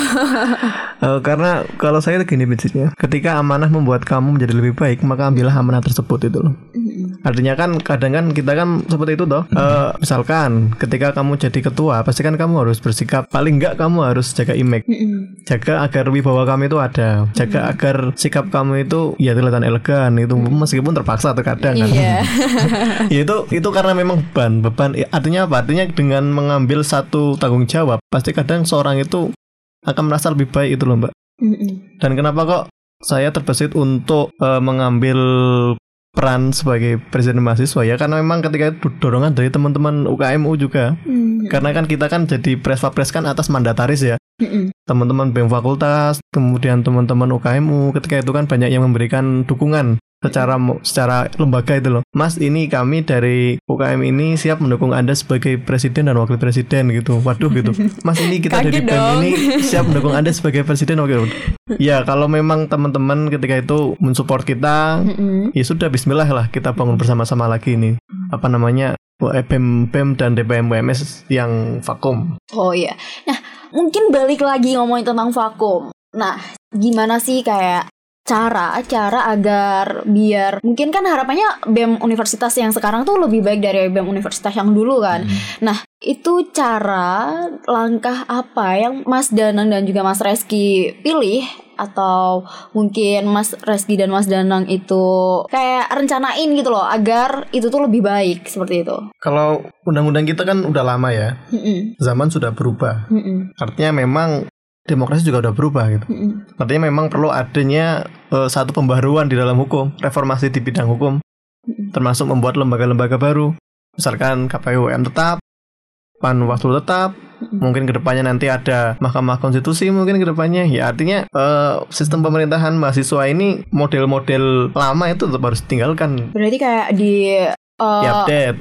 Eh, karena kalau saya gini prinsipnya, ketika amanah membuat kamu menjadi lebih baik, maka ambillah amanah tersebut itu loh. Artinya kan kadang kan kita kan seperti itu toh. Eh, misalkan ketika kamu jadi ketua, pasti kan kamu harus bersikap paling enggak kamu harus jaga image. Jaga agar wibawa kamu itu ada. Jaga agar sikap kamu itu ya kelihatan elegan itu meskipun terpaksa terkadang kan. Iya. ya itu itu karena memang beban beban artinya apa artinya dengan mengambil satu tanggung jawab pasti kadang seorang itu akan merasa lebih baik itu loh mbak Mm-mm. dan kenapa kok saya terbesit untuk eh, mengambil peran sebagai presiden mahasiswa ya karena memang ketika itu dorongan dari teman-teman UKMU juga Mm. karena kan kita kan jadi pres pres kan atas mandataris ya Mm-mm. teman-teman BEM fakultas kemudian teman-teman UKMU ketika itu kan banyak yang memberikan dukungan secara secara lembaga itu loh. Mas ini kami dari UKM ini siap mendukung Anda sebagai presiden dan wakil presiden gitu. Waduh gitu. Mas ini kita dari BEM ini siap mendukung Anda sebagai presiden wakil ya kalau memang teman-teman ketika itu mensupport kita ya sudah Bismillah lah kita bangun bersama-sama lagi ini. Apa namanya? BEM BEM dan DPM UMS yang vakum. Oh iya. Nah, mungkin balik lagi ngomongin tentang vakum. Nah, gimana sih kayak cara cara agar biar mungkin kan harapannya BEM universitas yang sekarang tuh lebih baik dari BEM universitas yang dulu kan. Nah, itu cara langkah apa yang Mas Danang dan juga Mas Reski pilih atau mungkin Mas Reski dan Mas Danang itu kayak rencanain gitu loh agar itu tuh lebih baik seperti itu. Kalau undang-undang kita kan udah lama ya, Mm-mm. zaman sudah berubah. Mm-mm. Artinya memang demokrasi juga udah berubah gitu. Mm-mm. Artinya memang perlu adanya eh, satu pembaruan di dalam hukum, reformasi di bidang hukum, Mm-mm. termasuk membuat lembaga-lembaga baru. Misalkan KPUM tetap, Panwaslu tetap, mungkin ke depannya nanti ada Mahkamah Konstitusi mungkin ke depannya. Ya artinya eh, sistem pemerintahan mahasiswa ini model-model lama itu tetap harus ditinggalkan, Berarti kayak di uh, di-update.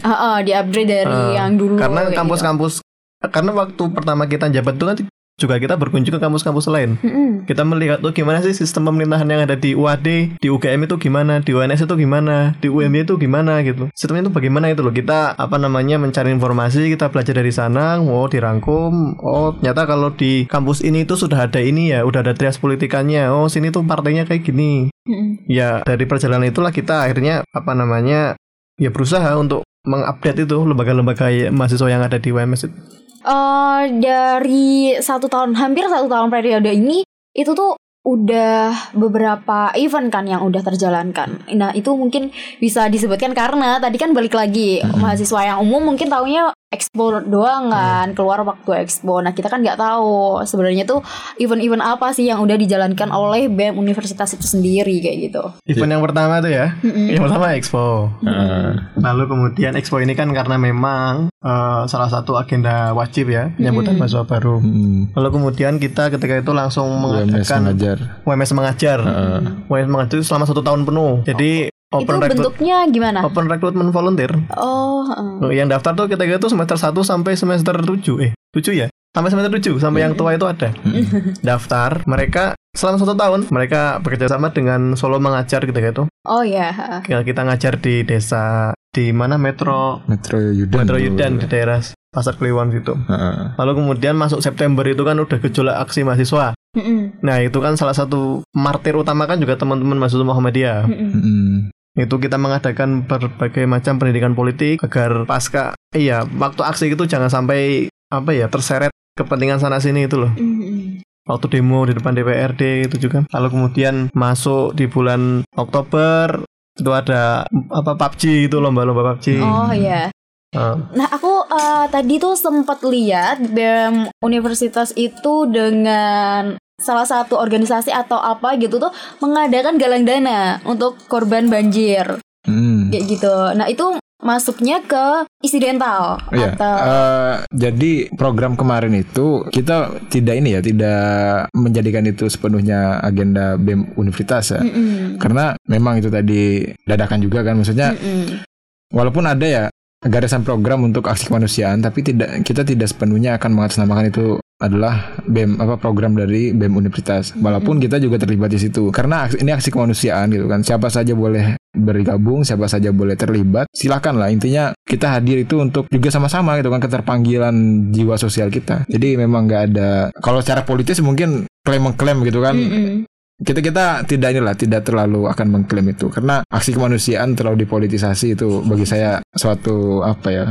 di upgrade dari Eh, yang dulu karena kayak kampus-kampus karena waktu pertama kita jabat itu kan juga kita berkunjung ke kampus-kampus lain. Mm-mm. kita melihat tuh gimana sih sistem pemerintahan yang ada di UAD di UGM itu gimana di UNS itu gimana di UMY itu gimana gitu sistemnya itu bagaimana itu loh kita apa namanya mencari informasi kita belajar dari sana oh dirangkum oh ternyata kalau di kampus ini itu sudah ada ini ya udah ada trias politikannya oh sini tuh partainya kayak gini Mm-mm. ya dari perjalanan itulah kita akhirnya apa namanya ya berusaha untuk mengupdate itu lembaga-lembaga mahasiswa yang ada di UMS itu. Eh, dari satu tahun hampir satu tahun periode ini itu tuh udah beberapa event kan yang udah terjalankan. Nah itu mungkin bisa disebutkan karena tadi kan balik lagi mahasiswa yang umum mungkin taunya expo doang kan keluar waktu expo. Nah kita kan nggak tahu sebenarnya tuh event-event apa sih yang udah dijalankan oleh BEM universitas itu sendiri kayak gitu. Event yang pertama tuh ya, Mm-mm. yang pertama Expo. Heeh. Lalu kemudian Expo ini kan karena memang eh, salah satu agenda wajib ya penyambutan Mm-mm. mahasiswa baru. Hmm. Lalu kemudian kita ketika itu langsung UMS mengadakan mengajar. WMS mengajar. Heeh. WMS mengajar itu selama satu tahun penuh. Jadi itu open recruit, bentuknya gimana? open recruitment volunteer. Oh, heeh. Yang daftar tuh ketika itu semester 1 sampai semester 7 Eh 7 ya? Sampai semester 7 Sampai yang tua itu ada Daftar Mereka selama satu tahun Mereka bekerja sama dengan Solo Mengajar ketika itu oh ya. heeh. Ya, Kita ngajar di desa Di mana Metro Metro Yudan. Metro. Yudan Di daerah Pasar Kliwon situ Heeh. Lalu kemudian masuk September itu kan udah gejolak aksi mahasiswa Mm-mm. Nah itu kan salah satu martir utama kan juga teman-teman mahasiswa Muhammadiyah Mm-mm. Hmm. Itu kita mengadakan berbagai macam pendidikan politik agar pasca iya waktu aksi itu jangan sampai apa ya terseret kepentingan sana sini itu loh Mm-mm. waktu demo di depan DPRD itu juga lalu kemudian masuk di bulan Oktober itu ada apa PUBG itu lomba-lomba PUBG Oh ya. Ah, Nah aku eh, tadi tuh sempat lihat BEM Universitas itu dengan salah satu organisasi atau apa gitu tuh mengadakan galang dana untuk korban banjir Hmm. kayak gitu. Nah itu masuknya ke insidental Iya. atau eh, jadi program kemarin itu kita tidak ini ya, tidak menjadikan itu sepenuhnya agenda BEM universitas ya. Mm-mm. Karena memang itu tadi dadakan juga kan maksudnya Mm-mm. walaupun ada ya garisan program untuk aksi kemanusiaan tapi tidak kita tidak sepenuhnya akan mengatasnamakan itu adalah BEM apa program dari BEM Universitas. Walaupun kita juga terlibat di situ. Karena aksi- ini aksi kemanusiaan gitu kan. Siapa saja boleh bergabung siapa saja boleh terlibat silakan lah intinya kita hadir itu untuk juga sama-sama gitu kan keterpanggilan jiwa sosial kita. Jadi memang nggak ada kalau secara politis mungkin klaim mengklaim gitu kan. Mm-mm. Kita kita tidak inilah tidak terlalu akan mengklaim itu. Karena aksi kemanusiaan terlalu dipolitisasi itu bagi saya suatu apa ya?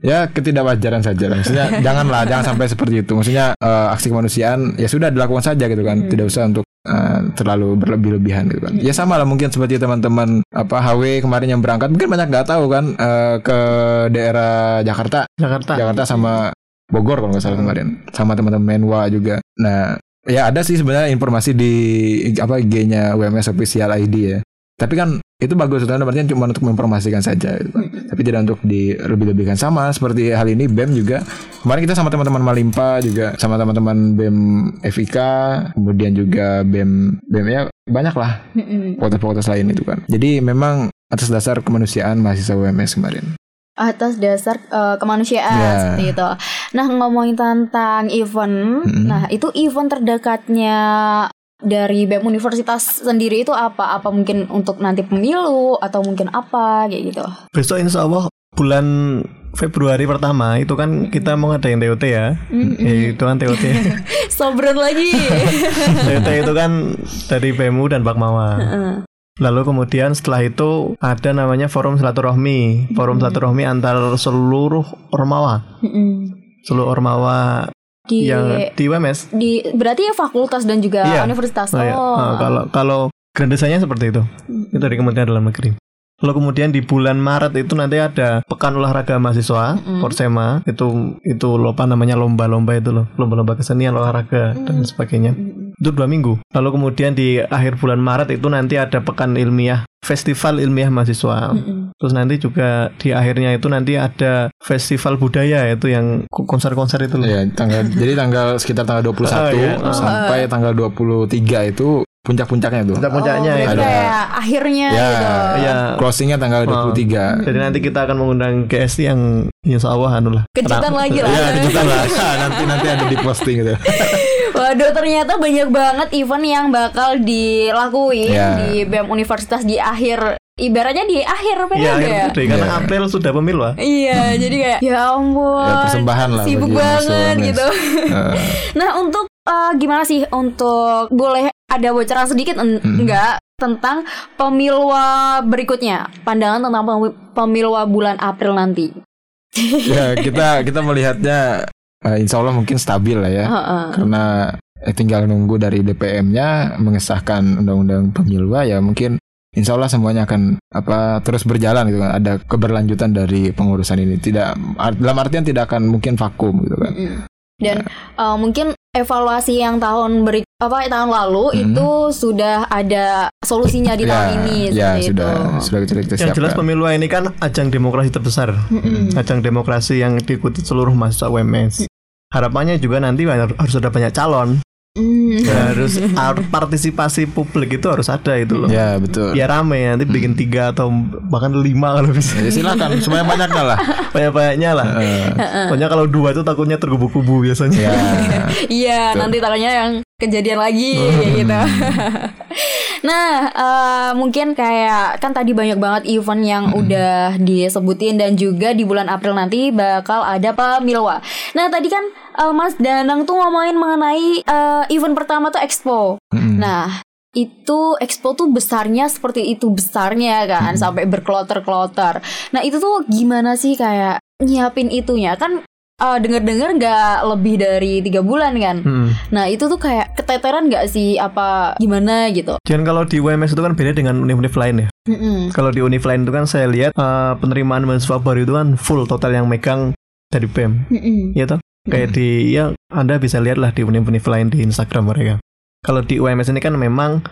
Ya ketidakwajaran saja. Lah. maksudnya janganlah jangan sampai seperti itu. Maksudnya eh, aksi kemanusiaan ya sudah dilakukan saja gitu kan. Tidak usah untuk eh, terlalu berlebih-lebihan gitu kan. Ya sama lah mungkin seperti teman-teman apa HW kemarin yang berangkat mungkin banyak nggak tahu kan eh, ke daerah Jakarta. Jakarta. Jakarta sama Bogor kalau nggak salah kemarin. Sama teman-teman Menwa juga. Nah ya ada sih sebenarnya informasi di apa IG-nya WMS official ID ya. Tapi kan itu bagus sebenarnya berarti cuma untuk menginformasikan saja gitu. Tapi tidak untuk dilebih-lebihkan. Sama seperti hal ini BEM juga. Kemarin kita sama teman-teman Malimpa juga sama teman-teman BEM FIK kemudian juga BEM BEM ya banyak lah fakultas-fakultas lain itu kan. Jadi memang atas dasar kemanusiaan mahasiswa WMS kemarin atas dasar eh, kemanusiaan Ya. seperti itu. Nah ngomongin tentang event, Mm-mm. nah itu event terdekatnya dari BEM Universitas sendiri itu apa? Apa mungkin untuk nanti pemilu atau mungkin apa kayak gitu? Besok insya Allah bulan Februari pertama itu kan kita mau ngadain TOT ya. Mm-mm. Ya, itu kan TOT. Sobren lagi. TOT itu kan dari BMU dan Bakmawa. Heeh. Lalu kemudian setelah itu ada namanya forum silaturahmi. Forum silaturahmi antar seluruh ormawa. Mm-mm. Seluruh ormawa di yang di WMS. di berarti ya fakultas dan juga Iya. universitas. Oh, Oh, ya. Nah, kalau kalau grand desainnya seperti itu. Itu dari Kementerian Dalam Negeri. Lalu kemudian di bulan Maret itu nanti ada pekan olahraga mahasiswa, Mm-mm. Porsema, itu itu lupa namanya lomba-lomba itu loh, lomba-lomba kesenian olahraga dan sebagainya. Itu dua minggu. Lalu kemudian di akhir bulan Maret itu nanti ada pekan ilmiah, festival ilmiah mahasiswa. Mm-mm. Terus nanti juga di akhirnya itu nanti ada festival budaya itu yang konser-konser itu loh. Ya, tanggal jadi tanggal sekitar tanggal 21 Oh, iya. sampai tanggal 23 itu puncak-puncaknya tuh. Puncak-puncaknya oh, ya. Ada. akhirnya Ya, gitu. Iya. Closingnya tanggal Oh. 23. Jadi nanti kita akan mengundang GST yang insya Allah anu lah. Kejutan lagi lah. Ya, kejutan lah. nanti nanti ada di posting gitu. Waduh ternyata banyak banget event yang bakal dilakuin Ya. di BEM Universitas di akhir ibaratnya di akhir periode Iya, akhir ya. periode, karena Iya. April sudah pemilu ah. Iya, jadi kayak ya ampun. Ya, persembahan lah Sibuk banget gitu. Eh, Nah, untuk eh, gimana sih untuk boleh ada bocoran sedikit en- Mm-mm. enggak tentang pemilwa berikutnya? Pandangan tentang pemi- pemilwa bulan April nanti. ya, kita kita melihatnya eh, insya Allah mungkin stabil lah ya. Heeh. Karena eh, tinggal nunggu dari DPM-nya mengesahkan undang-undang pemilu ya mungkin Insya Allah semuanya akan apa terus berjalan gitu kan ada keberlanjutan dari pengurusan ini tidak dalam artian tidak akan mungkin vakum gitu kan Mm-mm. Dan eh, mungkin evaluasi yang tahun beri apa tahun lalu Hmm. itu sudah ada solusinya di tahun ini ya seperti sudah itu. sudah kita, kita Yang jelas pemilu ini kan ajang demokrasi terbesar. Mm-mm. Ajang demokrasi yang diikuti seluruh mahasiswa UMS. Harapannya juga nanti har- harus ada banyak calon. Mm. harus ar- partisipasi publik itu harus ada itu loh. ya betul Biar rame nanti bikin tiga atau bahkan lima kalau bisa. Jadi silakan sebanyak banyaknya lah Banyak-banyaknya lah. Eh, Pokoknya kalau dua itu takutnya terkubu-kubu biasanya. ya Iya, nanti takutnya yang kejadian lagi gitu. nah, eh, mungkin kayak kan tadi banyak banget event yang udah disebutin dan juga di bulan April nanti bakal ada pemilwa. Nah, tadi kan eh, Mas Danang tuh ngomongin mengenai eh, event pertama tuh Expo. Mm-mm. Nah, itu expo tuh besarnya seperti itu besarnya kan sampai berkloter-kloter. Nah itu tuh gimana sih kayak nyiapin itunya kan eh, denger-dengar nggak lebih dari tiga bulan kan. Hmm. Nah itu tuh kayak keteteran nggak sih apa gimana gitu. Dan kalau di UMS itu kan beda dengan univ-univ lain ya. Mm-mm. Kalau di univ lain itu kan saya lihat eh, penerimaan mahasiswa baru itu kan full total yang megang dari BEM. Mm-mm. Ya toh? Kayak di ya Anda bisa lihat lah di univ-univ lain di Instagram mereka. Kalau di UMS ini kan memang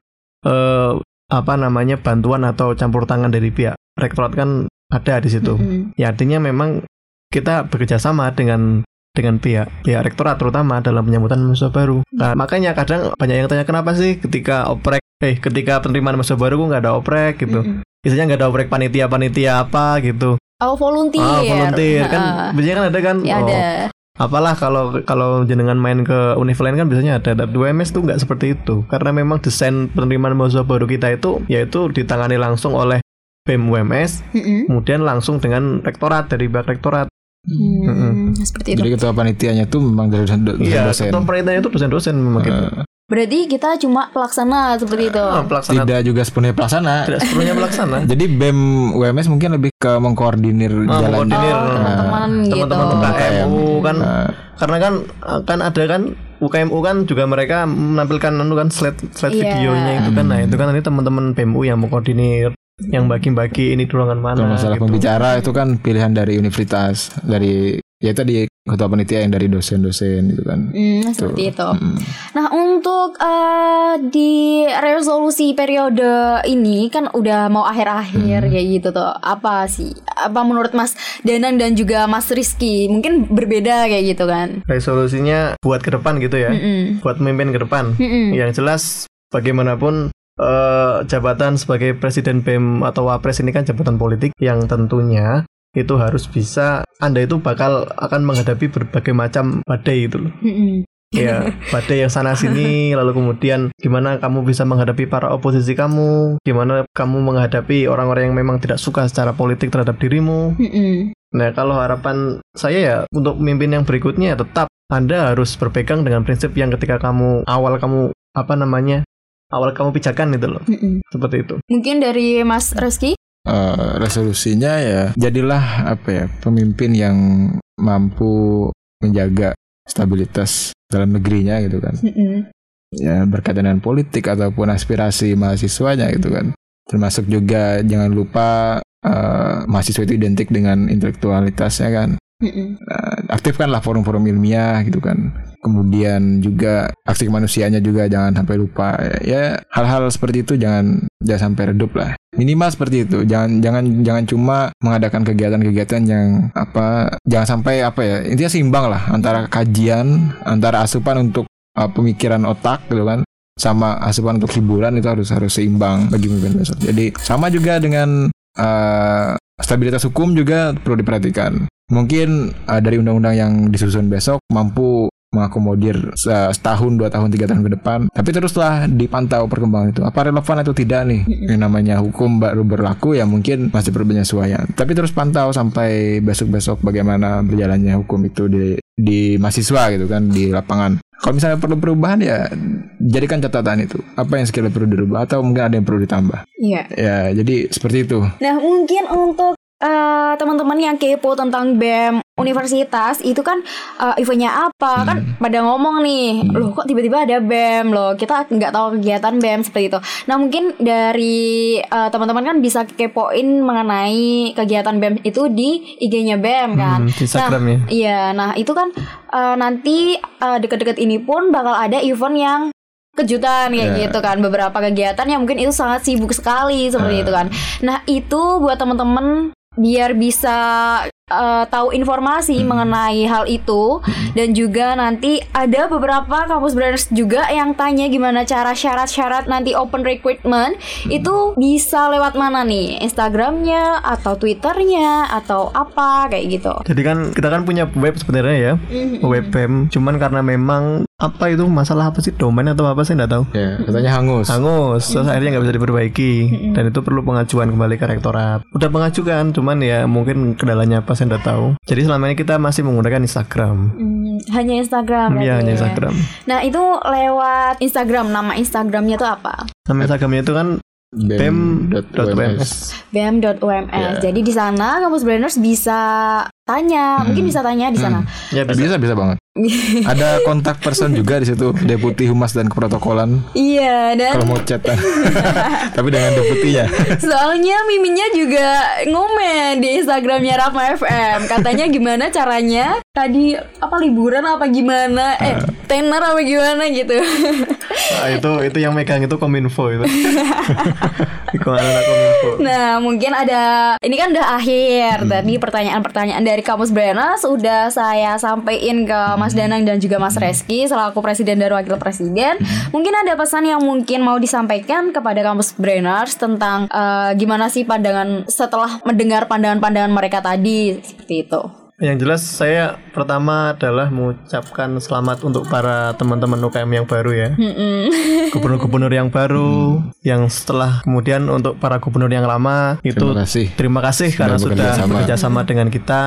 eh apa namanya bantuan atau campur tangan dari pihak rektorat kan ada di situ. Mm-mm. Ya artinya memang kita bekerja sama dengan dengan pihak pihak rektorat terutama dalam penyambutan mahasiswa baru. Nah, makanya kadang banyak yang tanya kenapa sih ketika oprek eh ketika penerimaan mahasiswa baru kok nggak ada oprek gitu. Mm-mm. Biasanya nggak ada oprek panitia-panitia apa gitu. Oh volunteer. Ah, volunteer kan Heeh. biasanya kan ada kan Ya oh, ada. apalah kalau kalau jenengan main ke univ lain kan biasanya ada tapi UMS tuh nggak seperti itu karena memang desain penerimaan mahasiswa baru kita itu yaitu ditangani langsung oleh BEM UMS Mm-mm. kemudian langsung dengan rektorat dari pihak rektorat Hmm, seperti itu. Jadi ketua panitianya tuh memang dari dosen, iya ketua pemerintahnya itu dosen-dosen memang gitu Eh, Berarti kita cuma pelaksana seperti itu. Ah, pelaksana tidak juga sepenuhnya pelaksana. tidak sepenuhnya pelaksana Jadi BEM UMS mungkin lebih ke mengkoordinir Ah, jalan mengkoordinir. Oh, teman-teman gitu. teman-teman UKMU kan Eh, karena kan kan ada kan UKMU kan juga mereka menampilkan anu kan slide slide Iya. videonya itu kan nah itu kan nanti teman-teman BMU yang mengkoordinir yang bagi-bagi ini ruangan mana kalau masalah gitu. pembicara itu kan pilihan dari universitas, dari ya tadi ketua panitia yang dari dosen-dosen gitu kan. Hmm, seperti itu. Mm. Nah, untuk eh, di resolusi periode ini kan udah mau akhir-akhir Hmm. kayak gitu tuh. Apa sih? Apa menurut Mas Danang dan juga Mas Rizky mungkin berbeda kayak gitu kan? resolusinya buat ke depan gitu ya Mm-mm. buat memimpin ke depan Mm-mm. yang jelas bagaimanapun eh, jabatan sebagai presiden BEM atau wapres ini kan jabatan politik yang tentunya itu harus bisa Anda itu bakal akan menghadapi berbagai macam badai itu loh. Ya badai yang sana sini lalu kemudian gimana kamu bisa menghadapi para oposisi kamu gimana kamu menghadapi orang-orang yang memang tidak suka secara politik terhadap dirimu. Nah kalau harapan saya ya untuk pemimpin yang berikutnya ya tetap anda harus berpegang dengan prinsip yang ketika kamu awal kamu apa namanya awal kamu pijakan itu loh Mm-mm. seperti itu Mungkin dari Mas Rizky? Eh, resolusinya ya jadilah apa ya pemimpin yang mampu menjaga stabilitas dalam negerinya gitu kan Mm-mm. ya berkaitan dengan politik ataupun aspirasi mahasiswanya gitu kan termasuk juga jangan lupa eh, mahasiswa itu identik dengan intelektualitasnya kan Mm-mm. Nah, aktifkanlah forum-forum ilmiah gitu kan kemudian juga aksi kemanusiaannya juga jangan sampai lupa. Ya hal-hal seperti itu jangan jangan sampai redup lah. Minimal seperti itu. Jangan jangan jangan cuma mengadakan kegiatan-kegiatan yang apa jangan sampai apa ya intinya seimbang lah antara kajian antara asupan untuk uh, pemikiran otak gitu kan sama asupan untuk hiburan itu harus harus seimbang bagi pemimpin besok jadi sama juga dengan uh, stabilitas hukum juga perlu diperhatikan. Mungkin uh, dari undang-undang yang disusun besok mampu mengakomodir se- setahun, dua tahun, tiga tahun ke depan. Tapi teruslah dipantau perkembangan itu. Apa relevan atau tidak nih? Yang namanya hukum baru berlaku ya mungkin masih perlu penyesuaian. Tapi terus pantau sampai besok-besok bagaimana berjalannya hukum itu di di mahasiswa gitu kan di lapangan. Kalau misalnya perlu perubahan ya jadikan catatan itu. Apa yang sekiranya perlu dirubah atau mungkin ada yang perlu ditambah. Iya. Ya, jadi seperti itu. Nah, mungkin untuk eh, teman-teman yang kepo tentang BEM universitas itu kan eh, eventnya apa? Kan pada ngomong nih loh kok tiba-tiba ada BEM? Loh kita nggak tahu kegiatan BEM seperti itu. Nah mungkin dari eh, teman-teman kan bisa kepoin mengenai kegiatan BEM itu di IG-nya BEM kan? Hmm, Instagram ya. iya. Nah itu kan eh, nanti eh, deket-deket ini pun bakal ada event yang kejutan kayak Ya. gitu kan. Beberapa kegiatan yang mungkin itu sangat sibuk sekali seperti itu kan. Nah itu buat temen-temen biar bisa eh, tahu informasi mengenai hal itu. Dan juga nanti ada beberapa kampus branders juga yang tanya gimana cara syarat-syarat nanti open recruitment. Itu bisa lewat mana nih? Instagramnya atau Twitternya atau apa? Kayak gitu. Jadi kan kita kan punya web sebenarnya ya, web BEM. Cuman karena memang apa itu masalah apa sih domain atau apa saya nggak tahu. Ya, katanya hangus. Hangus, terus akhirnya nggak bisa diperbaiki dan itu perlu pengajuan kembali ke rektorat. Udah pengajukan, cuman ya mungkin kendalanya apa saya nggak tahu. Jadi selama ini kita masih menggunakan Instagram. Hmm, hanya Instagram Iya hanya ya. Instagram. Nah itu lewat Instagram nama Instagramnya tuh apa? Nama Instagramnya itu kan bem.ums. bem.ums. Ya. Jadi di sana kampus branders bisa tanya, mungkin bisa tanya di sana. Ya bisa. Bisa bisa banget. Ada kontak person juga di situ, deputi humas dan keprotokolan. iya dan Kalau mau chat tapi dengan deputinya. soalnya miminnya juga ngomen di Instagramnya Rafma FM. Katanya gimana caranya tadi apa liburan apa gimana? Eh, tenar apa gimana gitu. Nah, itu itu yang megang itu kominfo itu. Kominfo. Nah, mungkin ada ini kan udah akhir. Tadi pertanyaan-pertanyaan dari Kamus Brenas udah saya sampaikan ke Mas Danang dan juga Mas Reski selaku presiden dan wakil presiden. Mungkin ada pesan yang mungkin mau disampaikan kepada Kamus Breners tentang eh, gimana sih pandangan setelah mendengar pandangan-pandangan mereka tadi seperti itu. Yang jelas saya pertama adalah mengucapkan selamat untuk para teman-teman UKM yang baru ya. Gubernur-gubernur yang baru yang setelah kemudian untuk para gubernur yang lama itu Terima kasih. terima kasih karena bekerja sudah sama. bekerja sama dengan kita.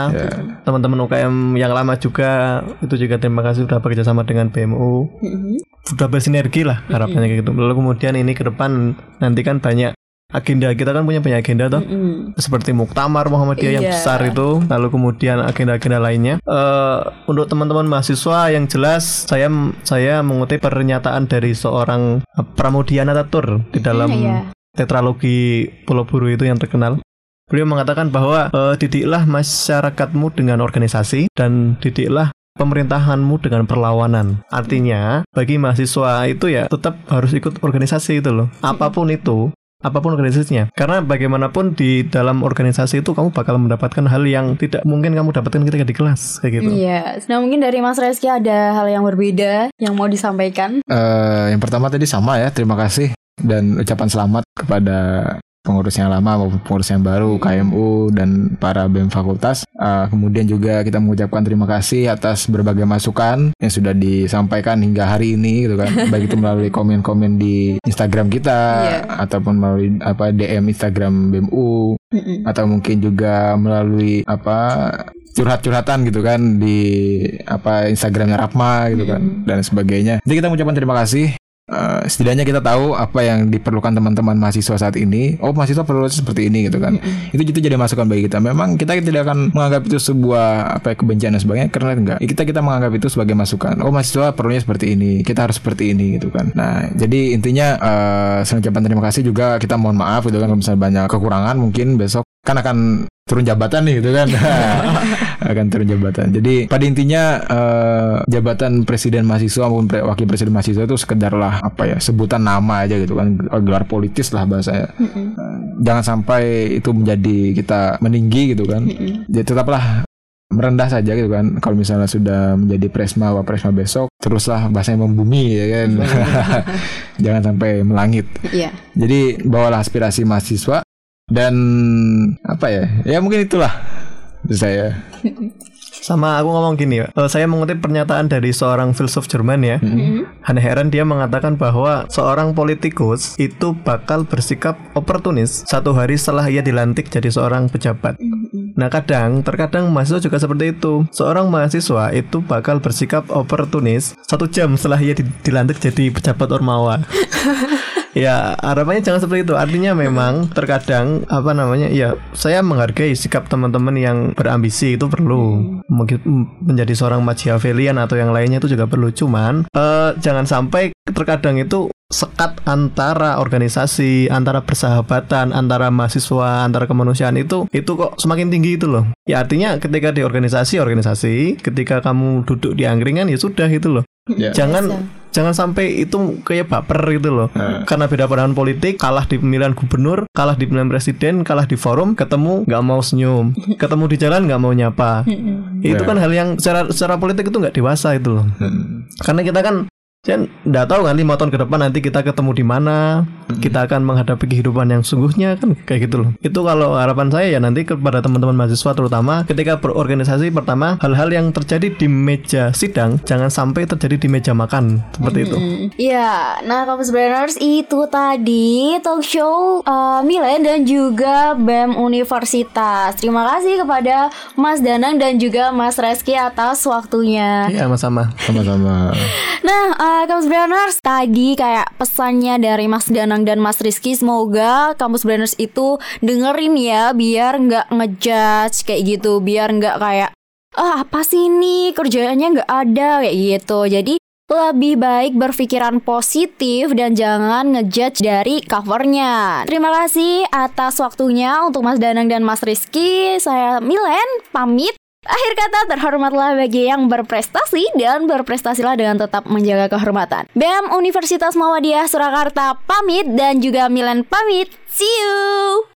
Teman-teman UKM yang lama juga itu juga terima kasih sudah bekerja sama dengan BMU. Sudah bersinergi lah harapannya gitu. Lalu kemudian ini ke depan nanti kan banyak agenda kita kan punya banyak agenda toh seperti muktamar Muhammadiyah yang Iya. besar itu lalu kemudian agenda-agenda lainnya Eh untuk teman-teman mahasiswa yang jelas saya saya mengutip pernyataan dari seorang eh, Pramudiana Tatur di dalam Iya. tetralogi Pulau Buru itu yang terkenal beliau mengatakan bahwa eh, didiklah masyarakatmu dengan organisasi dan didiklah pemerintahanmu dengan perlawanan. Artinya, bagi mahasiswa itu ya tetap harus ikut organisasi itu loh. Apa pun itu, apa pun organisasinya. Karena bagaimanapun di dalam organisasi itu kamu bakal mendapatkan hal yang tidak mungkin kamu dapatkan ketika di kelas kayak gitu. Iya. Nah, mungkin dari Mas Reski ada hal yang berbeda yang mau disampaikan. Eh, yang pertama tadi sama ya, terima kasih dan ucapan selamat kepada pengurus yang lama maupun pengurus yang baru, KMU dan para BEM fakultas. Eh, kemudian juga kita mengucapkan terima kasih atas berbagai masukan yang sudah disampaikan hingga hari ini gitu kan. Baik itu melalui komen-komen di Instagram kita Iya. ataupun melalui apa DM Instagram BEMU atau mungkin juga melalui apa curhat-curhatan gitu kan di apa Instagramnya Rapma gitu kan dan sebagainya. Jadi kita mengucapkan terima kasih. Eh, setidaknya kita tahu apa yang diperlukan teman-teman mahasiswa saat ini. Oh mahasiswa perlu seperti ini gitu kan. Itu itu jadi masukan bagi kita. Memang kita tidak akan menganggap itu sebuah apa ya, kebencian dan sebagainya karena enggak. Kita kita menganggap itu sebagai masukan. Oh mahasiswa perlunya seperti ini. Kita harus seperti ini gitu kan. Nah jadi intinya eh selain ucapan terima kasih juga kita mohon maaf gitu kan kalau misalnya banyak kekurangan mungkin besok kan akan turun jabatan nih gitu kan? Akan turun jabatan. Jadi pada intinya eh, jabatan presiden mahasiswa maupun pre- wakil presiden mahasiswa itu sekedarlah apa ya sebutan nama aja gitu kan. Gelar politis lah bahasanya Eh, jangan sampai itu menjadi kita meninggi gitu kan. Jadi tetaplah merendah saja gitu kan. Kalau misalnya sudah menjadi presma presma besok teruslah bahasanya membumi ya kan? Jangan sampai melangit. Iya. jadi bawalah aspirasi mahasiswa dan apa ya? Ya mungkin itulah saya. Sama aku ngomong gini ya, eh, saya mengutip pernyataan dari seorang filsuf Jerman ya. Hannah Arendt dia mengatakan bahwa seorang politikus itu bakal bersikap oportunis satu hari setelah ia dilantik jadi seorang pejabat. Nah kadang, terkadang mahasiswa juga seperti itu. Seorang mahasiswa itu bakal bersikap oportunis satu jam setelah ia di- dilantik jadi pejabat ormawa. ya harapannya jangan seperti itu. Artinya memang terkadang apa namanya ya saya menghargai sikap teman-teman yang berambisi itu perlu. Mungkin mm, menjadi seorang Machiavellian atau yang lainnya itu juga perlu. Cuman eh, jangan sampai terkadang itu sekat antara organisasi, antara persahabatan, antara mahasiswa, antara kemanusiaan itu itu kok semakin tinggi itu loh. Ya artinya ketika di organisasi organisasi, ketika kamu duduk di angkringan ya sudah itu loh. Ya. Jangan jangan sampai itu kayak baper gitu loh. Karena beda pandangan politik, kalah di pemilihan gubernur, kalah di pemilihan presiden, kalah di forum, ketemu nggak mau senyum, ketemu di jalan nggak mau nyapa. Itu kan hal yang secara secara politik itu nggak dewasa itu loh. Karena kita kan Kan nggak tahu kan lima tahun ke depan nanti kita ketemu di mana, kita akan menghadapi kehidupan yang sungguhnya kan kayak gitu loh. Itu kalau harapan saya ya nanti kepada teman-teman mahasiswa terutama ketika berorganisasi pertama hal-hal yang terjadi di meja sidang jangan sampai terjadi di meja makan seperti itu. Iya, nah Kampus Brainers itu tadi talk show uh, Milen dan juga BEM Universitas. Terima kasih kepada Mas Danang dan juga Mas Reski atas waktunya. Iya, sama-sama. Sama-sama. Nah, uh, Kampus Brainers tadi kayak pesannya dari Mas Danang dan Mas Rizky semoga Kampus Brainers itu dengerin ya biar nggak ngejudge kayak gitu, biar nggak kayak ah apa sih ini kerjaannya nggak ada kayak gitu. Jadi lebih baik berpikiran positif dan jangan ngejudge dari covernya. Terima kasih atas waktunya untuk Mas Danang dan Mas Rizky. Saya Milen, pamit. Akhir kata terhormatlah bagi yang berprestasi dan berprestasilah dengan tetap menjaga kehormatan. BEM Universitas Muhammadiyah Surakarta pamit dan juga Milan pamit. See you.